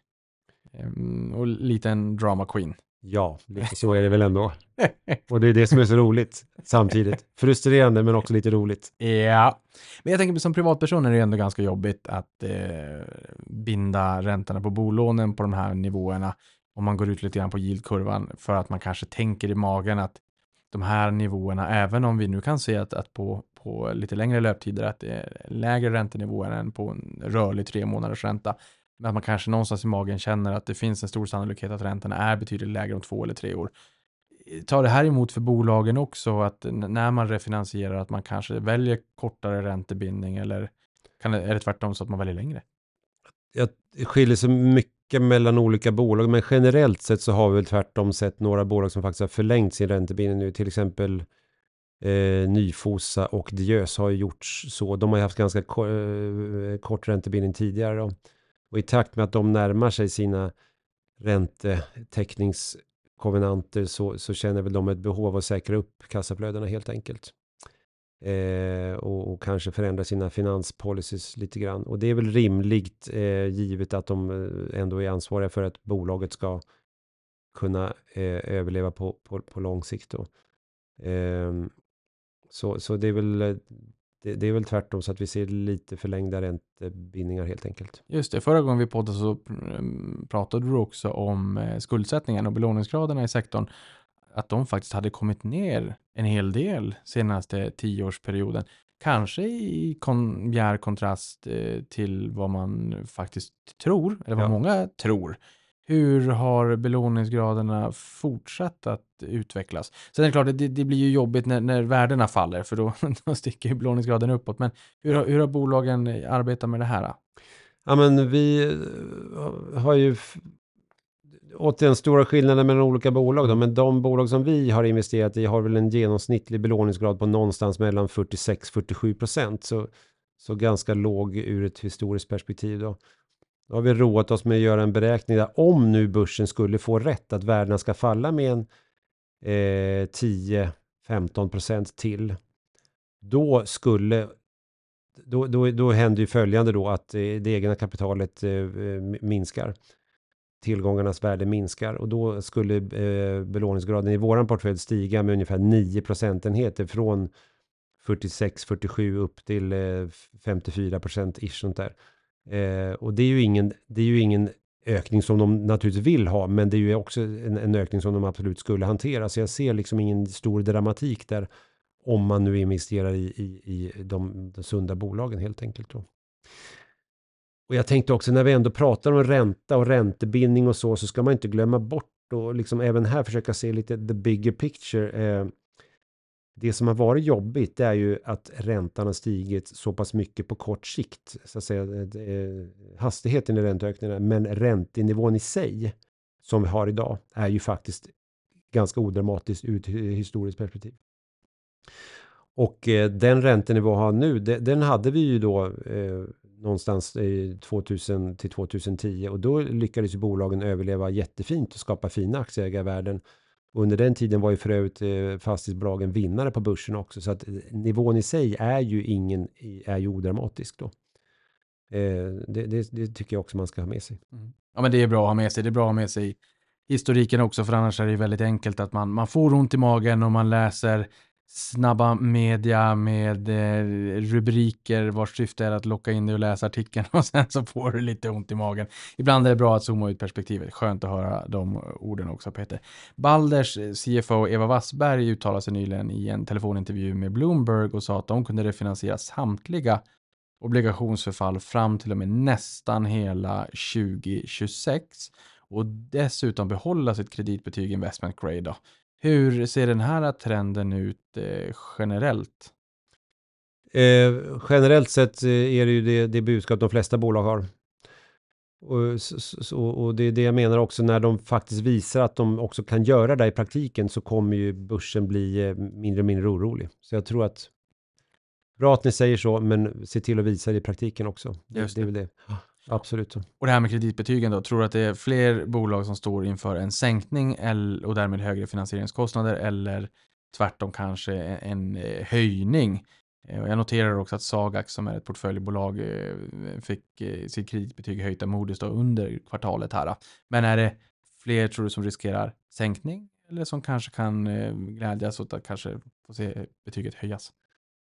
och lite en drama queen. Ja, lite så är det väl ändå. Och det är det som är så roligt samtidigt. Frustrerande men också lite roligt. Ja, men jag tänker som privatperson är det ändå ganska jobbigt att eh, binda räntorna på bolånen på de här nivåerna. Om man går ut lite grann på yieldkurvan för att man kanske tänker i magen att de här nivåerna, även om vi nu kan se att, att på, på lite längre löptider att det är lägre räntenivåer än på en rörlig tre månaders ränta, att man kanske någonstans i magen känner att det finns en stor sannolikhet att räntorna är betydligt lägre om två eller tre år. Tar det här emot för bolagen också att när man refinansierar att man kanske väljer kortare räntebindning eller kan är det tvärtom så att man väljer längre? Jag skiljer sig mycket mellan olika bolag, men generellt sett så har vi väl tvärtom sett några bolag som faktiskt har förlängt sin räntebindning nu, till exempel eh, Nyfosa och Diös har ju gjort så. De har ju haft ganska ko eh, kort räntebindning tidigare. Då. Och i takt med att de närmar sig sina räntetäckningskovenanter så, så känner väl de ett behov av att säkra upp kassaflödena helt enkelt. Eh, och, och, kanske förändra sina finanspolicies lite grann. Och det är väl rimligt eh, givet att de eh, ändå är ansvariga för att bolaget ska kunna eh, överleva på, på, på lång sikt. Då. Eh, så, så det är väl eh, det, det, är väl tvärtom så att vi ser lite förlängda räntebindningar helt enkelt. Just det, förra gången vi poddade så mm, pratade du också om eh, skuldsättningen och belåningsgraderna i sektorn. Att de faktiskt hade kommit ner en hel del senaste tioårsperioden. Kanske i kon bjär kontrast eh, till vad man faktiskt tror, eller vad ja. många tror. Hur har belåningsgraderna fortsatt att utvecklas? Sen är det klart, det, det blir ju jobbigt när, när värdena faller, för då, då sticker ju belåningsgraden uppåt. Men hur, har, hur har bolagen arbetat med det här? Ja, men vi eh, har ju återigen stora skillnader mellan olika bolag. Då, men de bolag som vi har investerat i har väl en genomsnittlig belåningsgrad på någonstans mellan 46-47 procent. Så, så ganska låg ur ett historiskt perspektiv. Då. Då har vi roat oss med att göra en beräkning där om nu börsen skulle få rätt att värdena ska falla med en eh, 10 15 % till. Då skulle då, då, då händer ju följande då att eh, det egna kapitalet eh, minskar. tillgångarnas värde minskar och då skulle eh, belåningsgraden i våran portfölj stiga med ungefär 9 procentenheter från 46-47 upp till eh, 54 procent ish sånt där. Eh, och det är ju ingen, det är ju ingen ökning som de naturligtvis vill ha, men det är ju också en, en ökning som de absolut skulle hantera. Så jag ser liksom ingen stor dramatik där om man nu investerar i, i, i de, de sunda bolagen helt enkelt. Då. Och jag tänkte också när vi ändå pratar om ränta och räntebindning och så, så ska man inte glömma bort och liksom även här försöka se lite the bigger picture. Eh, det som har varit jobbigt det är ju att räntan har stigit så pass mycket på kort sikt. Så att säga, eh, eh, hastigheten i ränteökningarna, men räntenivån i sig som vi har idag är ju faktiskt ganska odramatiskt ur ett historiskt perspektiv. Och eh, den räntenivå vi har nu, de, den hade vi ju då eh, någonstans i 2000 till 2010 och då lyckades ju bolagen överleva jättefint och skapa fina aktieägarvärden. Under den tiden var ju för övrigt eh, fastighetsbolagen vinnare på börsen också, så att eh, nivån i sig är ju ingen, är ju odramatisk då. Eh, det, det, det, tycker jag också man ska ha med sig. Mm. Ja, men det är bra att ha med sig. Det är bra att ha med sig historiken också, för annars är det väldigt enkelt att man, man får ont i magen och man läser snabba media med eh, rubriker vars syfte är att locka in dig och läsa artikeln och sen så får du lite ont i magen. Ibland är det bra att zooma ut perspektivet. Skönt att höra de orden också Peter. Balders eh, CFO Eva Wassberg uttalade sig nyligen i en telefonintervju med Bloomberg och sa att de kunde refinansiera samtliga obligationsförfall fram till och med nästan hela 2026 och dessutom behålla sitt kreditbetyg investment grade. Då. Hur ser den här trenden ut eh, generellt? Eh, generellt sett eh, är det ju det, det budskap de flesta bolag har. Och, så, och, det är det jag menar också när de faktiskt visar att de också kan göra det i praktiken så kommer ju börsen bli eh, mindre och mindre orolig. Så jag tror att bra att ni säger så, men se till att visa det i praktiken också. Just det. det är väl det. Absolut. Och det här med kreditbetygen då, tror du att det är fler bolag som står inför en sänkning och därmed högre finansieringskostnader eller tvärtom kanske en eh, höjning? Eh, jag noterar också att Sagax som är ett portföljbolag eh, fick sitt kreditbetyg höjt av Moody's under kvartalet här. Men är det fler tror du som riskerar sänkning eller som kanske kan glädjas åt att kanske få se betyget höjas?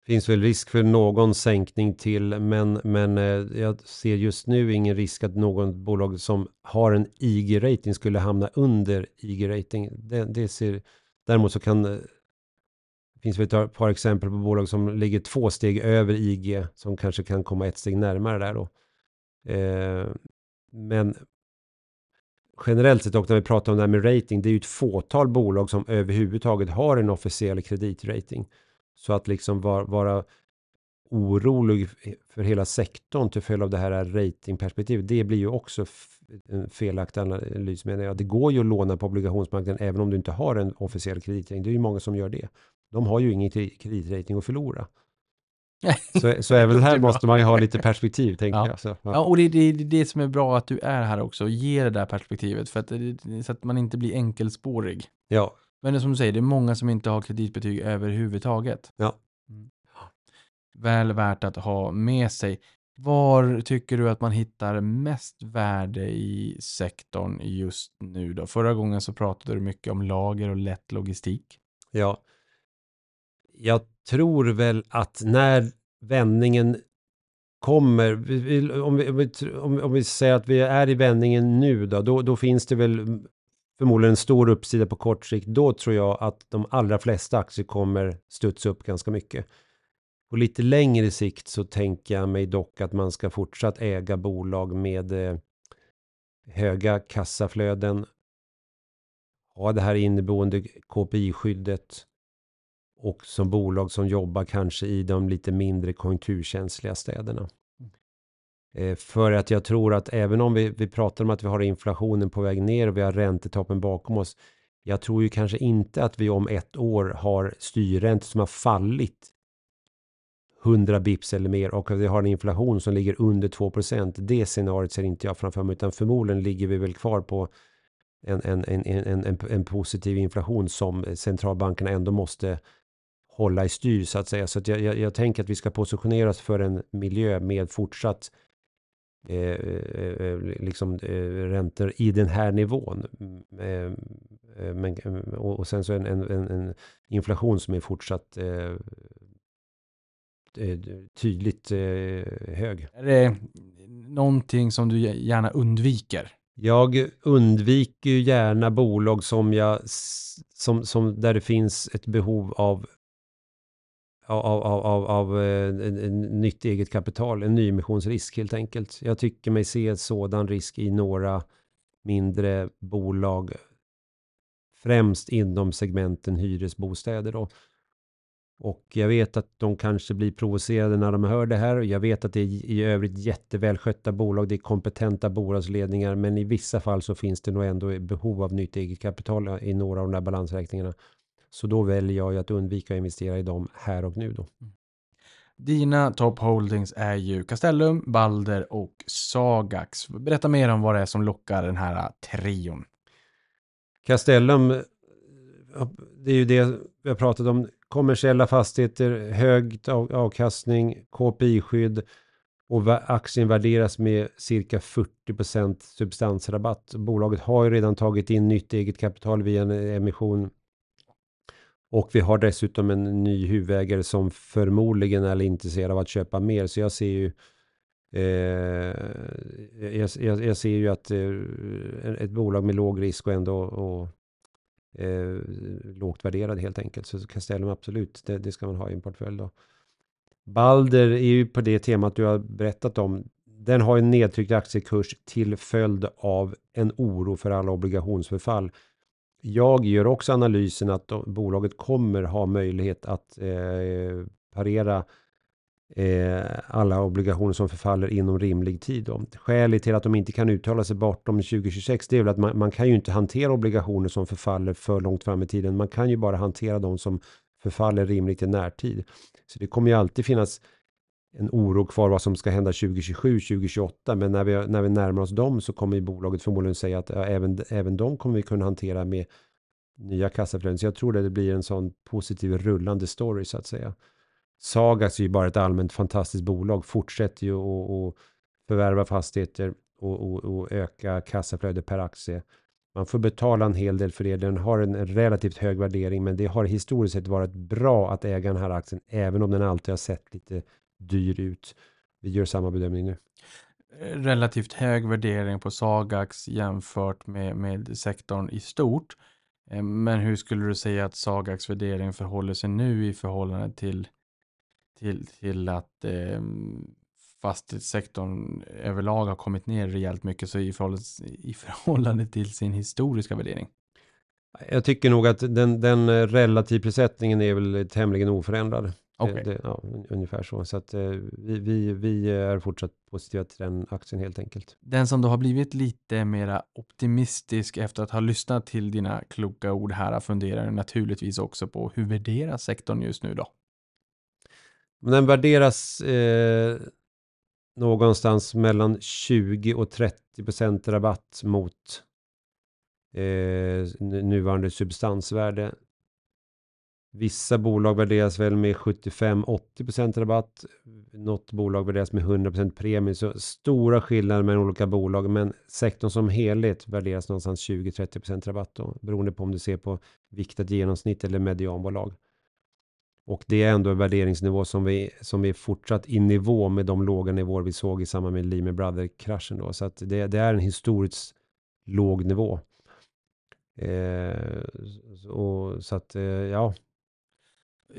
Finns väl risk för någon sänkning till, men, men eh, jag ser just nu ingen risk att någon bolag som har en IG-rating skulle hamna under IG-rating. Det, det ser, däremot så kan det finns väl ett par exempel på bolag som ligger två steg över IG som kanske kan komma ett steg närmare där då. Eh, men generellt sett och när vi pratar om det här med rating, det är ju ett fåtal bolag som överhuvudtaget har en officiell kreditrating. Så att liksom var, vara orolig för hela sektorn till följd av det här ratingperspektivet, det blir ju också en felaktig analys menar jag. Det går ju att låna på obligationsmarknaden även om du inte har en officiell kreditrating. Det är ju många som gör det. De har ju ingen kreditrating att förlora. så, så även här måste man ju ha lite perspektiv, tänker ja. jag. Så, ja. ja. och det är det, det, som är bra att du är här också och ger det där perspektivet, för att, så att man inte blir enkelspårig. Ja, men det är som du säger, det är många som inte har kreditbetyg överhuvudtaget. Ja. Mm. Väl värt att ha med sig. Var tycker du att man hittar mest värde i sektorn just nu då? Förra gången så pratade du mycket om lager och lätt logistik. Ja. Jag tror väl att när vändningen kommer, om vi, om vi, om vi säger att vi är i vändningen nu då, då, då finns det väl förmodligen en stor uppsida på kort sikt, då tror jag att de allra flesta aktier kommer studsa upp ganska mycket. På lite längre sikt så tänker jag mig dock att man ska fortsatt äga bolag med eh, höga kassaflöden, ha det här inneboende KPI-skyddet och som bolag som jobbar kanske i de lite mindre konjunkturkänsliga städerna. Eh, för att jag tror att även om vi, vi pratar om att vi har inflationen på väg ner och vi har räntetoppen bakom oss. Jag tror ju kanske inte att vi om ett år har styrräntor som har fallit 100 bips eller mer och att vi har en inflation som ligger under 2% Det scenariot ser inte jag framför mig utan förmodligen ligger vi väl kvar på en, en, en, en, en, en positiv inflation som centralbankerna ändå måste hålla i styr så att säga. Så att jag, jag, jag tänker att vi ska positionera oss för en miljö med fortsatt eh, eh, liksom eh, räntor i den här nivån. Mm, eh, men, och, och sen så en, en, en, inflation som är fortsatt tydligt hög. Är det någonting som du gärna undviker? Jag undviker ju gärna bolag som jag, som, som, där det finns ett behov av av, av, av, av eh, en, en nytt eget kapital, en nyemissionsrisk helt enkelt. Jag tycker mig se en sådan risk i några mindre bolag, främst inom segmenten hyresbostäder då. Och jag vet att de kanske blir provocerade när de hör det här. Jag vet att det är i övrigt jättevälskötta bolag, det är kompetenta bolagsledningar, men i vissa fall så finns det nog ändå behov av nytt eget kapital eh, i några av de där balansräkningarna. Så då väljer jag ju att undvika att investera i dem här och nu då. Dina top holdings är ju Castellum, Balder och Sagax. Berätta mer om vad det är som lockar den här trion. Castellum, ja, det är ju det vi har pratat om. Kommersiella fastigheter, hög av- avkastning, KPI-skydd och aktien värderas med cirka 40% substansrabatt. Bolaget har ju redan tagit in nytt eget kapital via en emission. Och vi har dessutom en ny huvudägare som förmodligen är intresserad av att köpa mer. Så jag ser ju Eh, jag, jag, jag ser ju att eh, ett bolag med låg risk och ändå och, eh, lågt värderad helt enkelt. Så Castellum absolut, det, det ska man ha i en portfölj då. Balder är ju på det temat du har berättat om. Den har en nedtryckt aktiekurs till följd av en oro för alla obligationsförfall. Jag gör också analysen att bolaget kommer ha möjlighet att eh, parera eh, alla obligationer som förfaller inom rimlig tid. Då. Skälet till att de inte kan uttala sig bortom 2026 det är väl att man, man kan ju inte hantera obligationer som förfaller för långt fram i tiden. Man kan ju bara hantera de som förfaller rimligt i närtid. Så det kommer ju alltid finnas en oro kvar vad som ska hända 2027, 2028. Men när vi, när vi närmar oss dem så kommer ju bolaget förmodligen säga att ja, även, även de kommer vi kunna hantera med nya kassaflöden. Så jag tror det blir en sån positiv rullande story så att säga. Sagas är ju bara ett allmänt fantastiskt bolag, fortsätter ju att förvärva fastigheter och, och, och öka kassaflöde per aktie. Man får betala en hel del för det. Den har en relativt hög värdering, men det har historiskt sett varit bra att äga den här aktien, även om den alltid har sett lite dyr ut. Vi gör samma bedömning nu. Relativt hög värdering på Sagax jämfört med, med sektorn i stort. Eh, Men hur skulle du säga att Sagax värdering förhåller sig nu i förhållande till, till, till att eh, fastighetssektorn överlag har kommit ner rejält mycket så i förhållande, i förhållande till sin historiska värdering? Jag tycker nog att den, den relativprissättningen är väl tämligen oförändrad. Okej. Det, ja, un- ungefär så. Så att eh, vi, vi, vi är fortsatt positiva till den aktien helt enkelt. Den som då har blivit lite mera optimistisk efter att ha lyssnat till dina kloka ord här funderar naturligtvis också på hur värderas sektorn just nu då? Den värderas eh, någonstans mellan 20 och 30 procent rabatt mot eh, nu- nuvarande substansvärde. Vissa bolag värderas väl med 75-80 procent rabatt. Något bolag värderas med 100 procent premie. Så stora skillnader mellan olika bolag. Men sektorn som helhet värderas någonstans 20-30 procent rabatt. Då, beroende på om du ser på viktat genomsnitt eller medianbolag. Och det är ändå en värderingsnivå som vi, som vi är fortsatt i nivå med de låga nivåer vi såg i samband med Lehman Brothers-kraschen. Då. Så att det, det är en historiskt låg nivå. Eh, och, så att, eh, ja,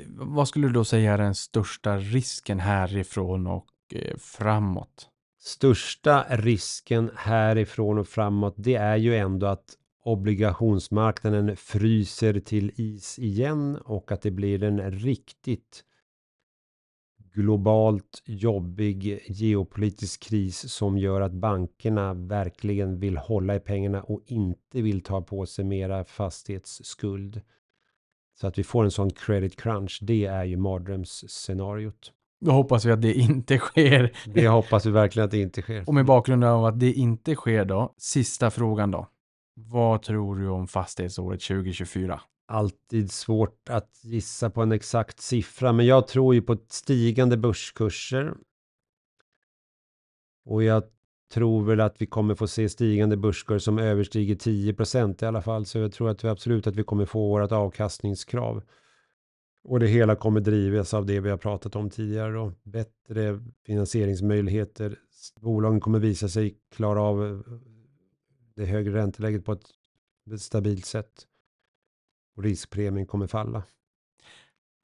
vad skulle du då säga är den största risken härifrån och eh, framåt? största risken härifrån och framåt, det är ju ändå att obligationsmarknaden fryser till is igen och att det blir en riktigt globalt jobbig geopolitisk kris som gör att bankerna verkligen vill hålla i pengarna och inte vill ta på sig mera fastighetsskuld. Så att vi får en sån credit crunch, det är ju mardrömsscenariot. Då hoppas vi att det inte sker. Det hoppas vi verkligen att det inte sker. Och med bakgrund av att det inte sker då, sista frågan då. Vad tror du om fastighetsåret 2024? alltid svårt att gissa på en exakt siffra, men jag tror ju på stigande börskurser. Och jag tror väl att vi kommer få se stigande börskurs som överstiger 10% i alla fall. Så jag tror att vi absolut att vi kommer få vårt avkastningskrav. Och det hela kommer drivas av det vi har pratat om tidigare då. Bättre finansieringsmöjligheter. Bolagen kommer visa sig klara av eh, det högre ränteläget på ett stabilt sätt. Och riskpremien kommer falla.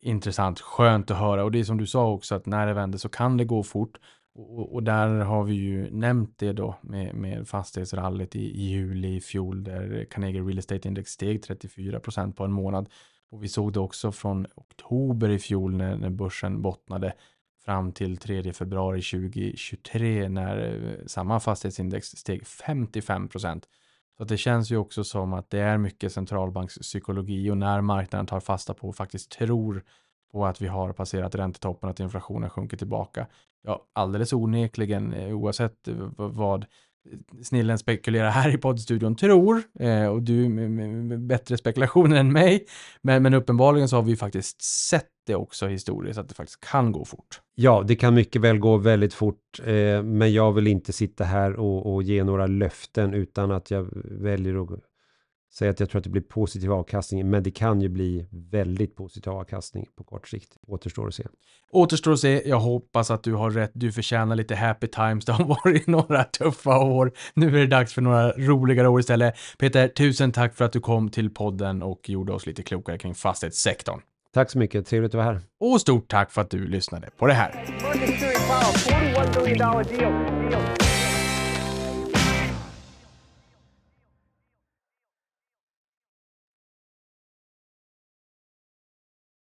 Intressant, skönt att höra. Och det är som du sa också att när det vänder så kan det gå fort. Och, och där har vi ju nämnt det då med, med fastighetsrallyt i, i juli i fjol där Carnegie Real Estate Index steg 34 procent på en månad. Och vi såg det också från oktober i fjol när, när börsen bottnade fram till 3 februari 2023 när eh, samma fastighetsindex steg 55 procent. Så det känns ju också som att det är mycket centralbankspsykologi och när marknaden tar fasta på och faktiskt tror på att vi har passerat räntetoppen, att inflationen sjunker tillbaka. Ja, alldeles onekligen, eh, oavsett eh, vad eh, snillen spekulerar här i poddstudion tror, eh, och du med, med, bättre spekulationer än mig, men, men uppenbarligen så har vi faktiskt sett det också historiskt, att det faktiskt kan gå fort. Ja, det kan mycket väl gå väldigt fort, eh, men jag vill inte sitta här och, och ge några löften utan att jag väljer att säga att jag tror att det blir positiv avkastning, men det kan ju bli väldigt positiv avkastning på kort sikt. Återstår att se. Återstår att se. Jag hoppas att du har rätt. Du förtjänar lite happy times. Det har varit några tuffa år. Nu är det dags för några roligare år istället. Peter, tusen tack för att du kom till podden och gjorde oss lite klokare kring fastighetssektorn. Tack så mycket. Trevligt att vara här. Och stort tack för att du lyssnade på det här.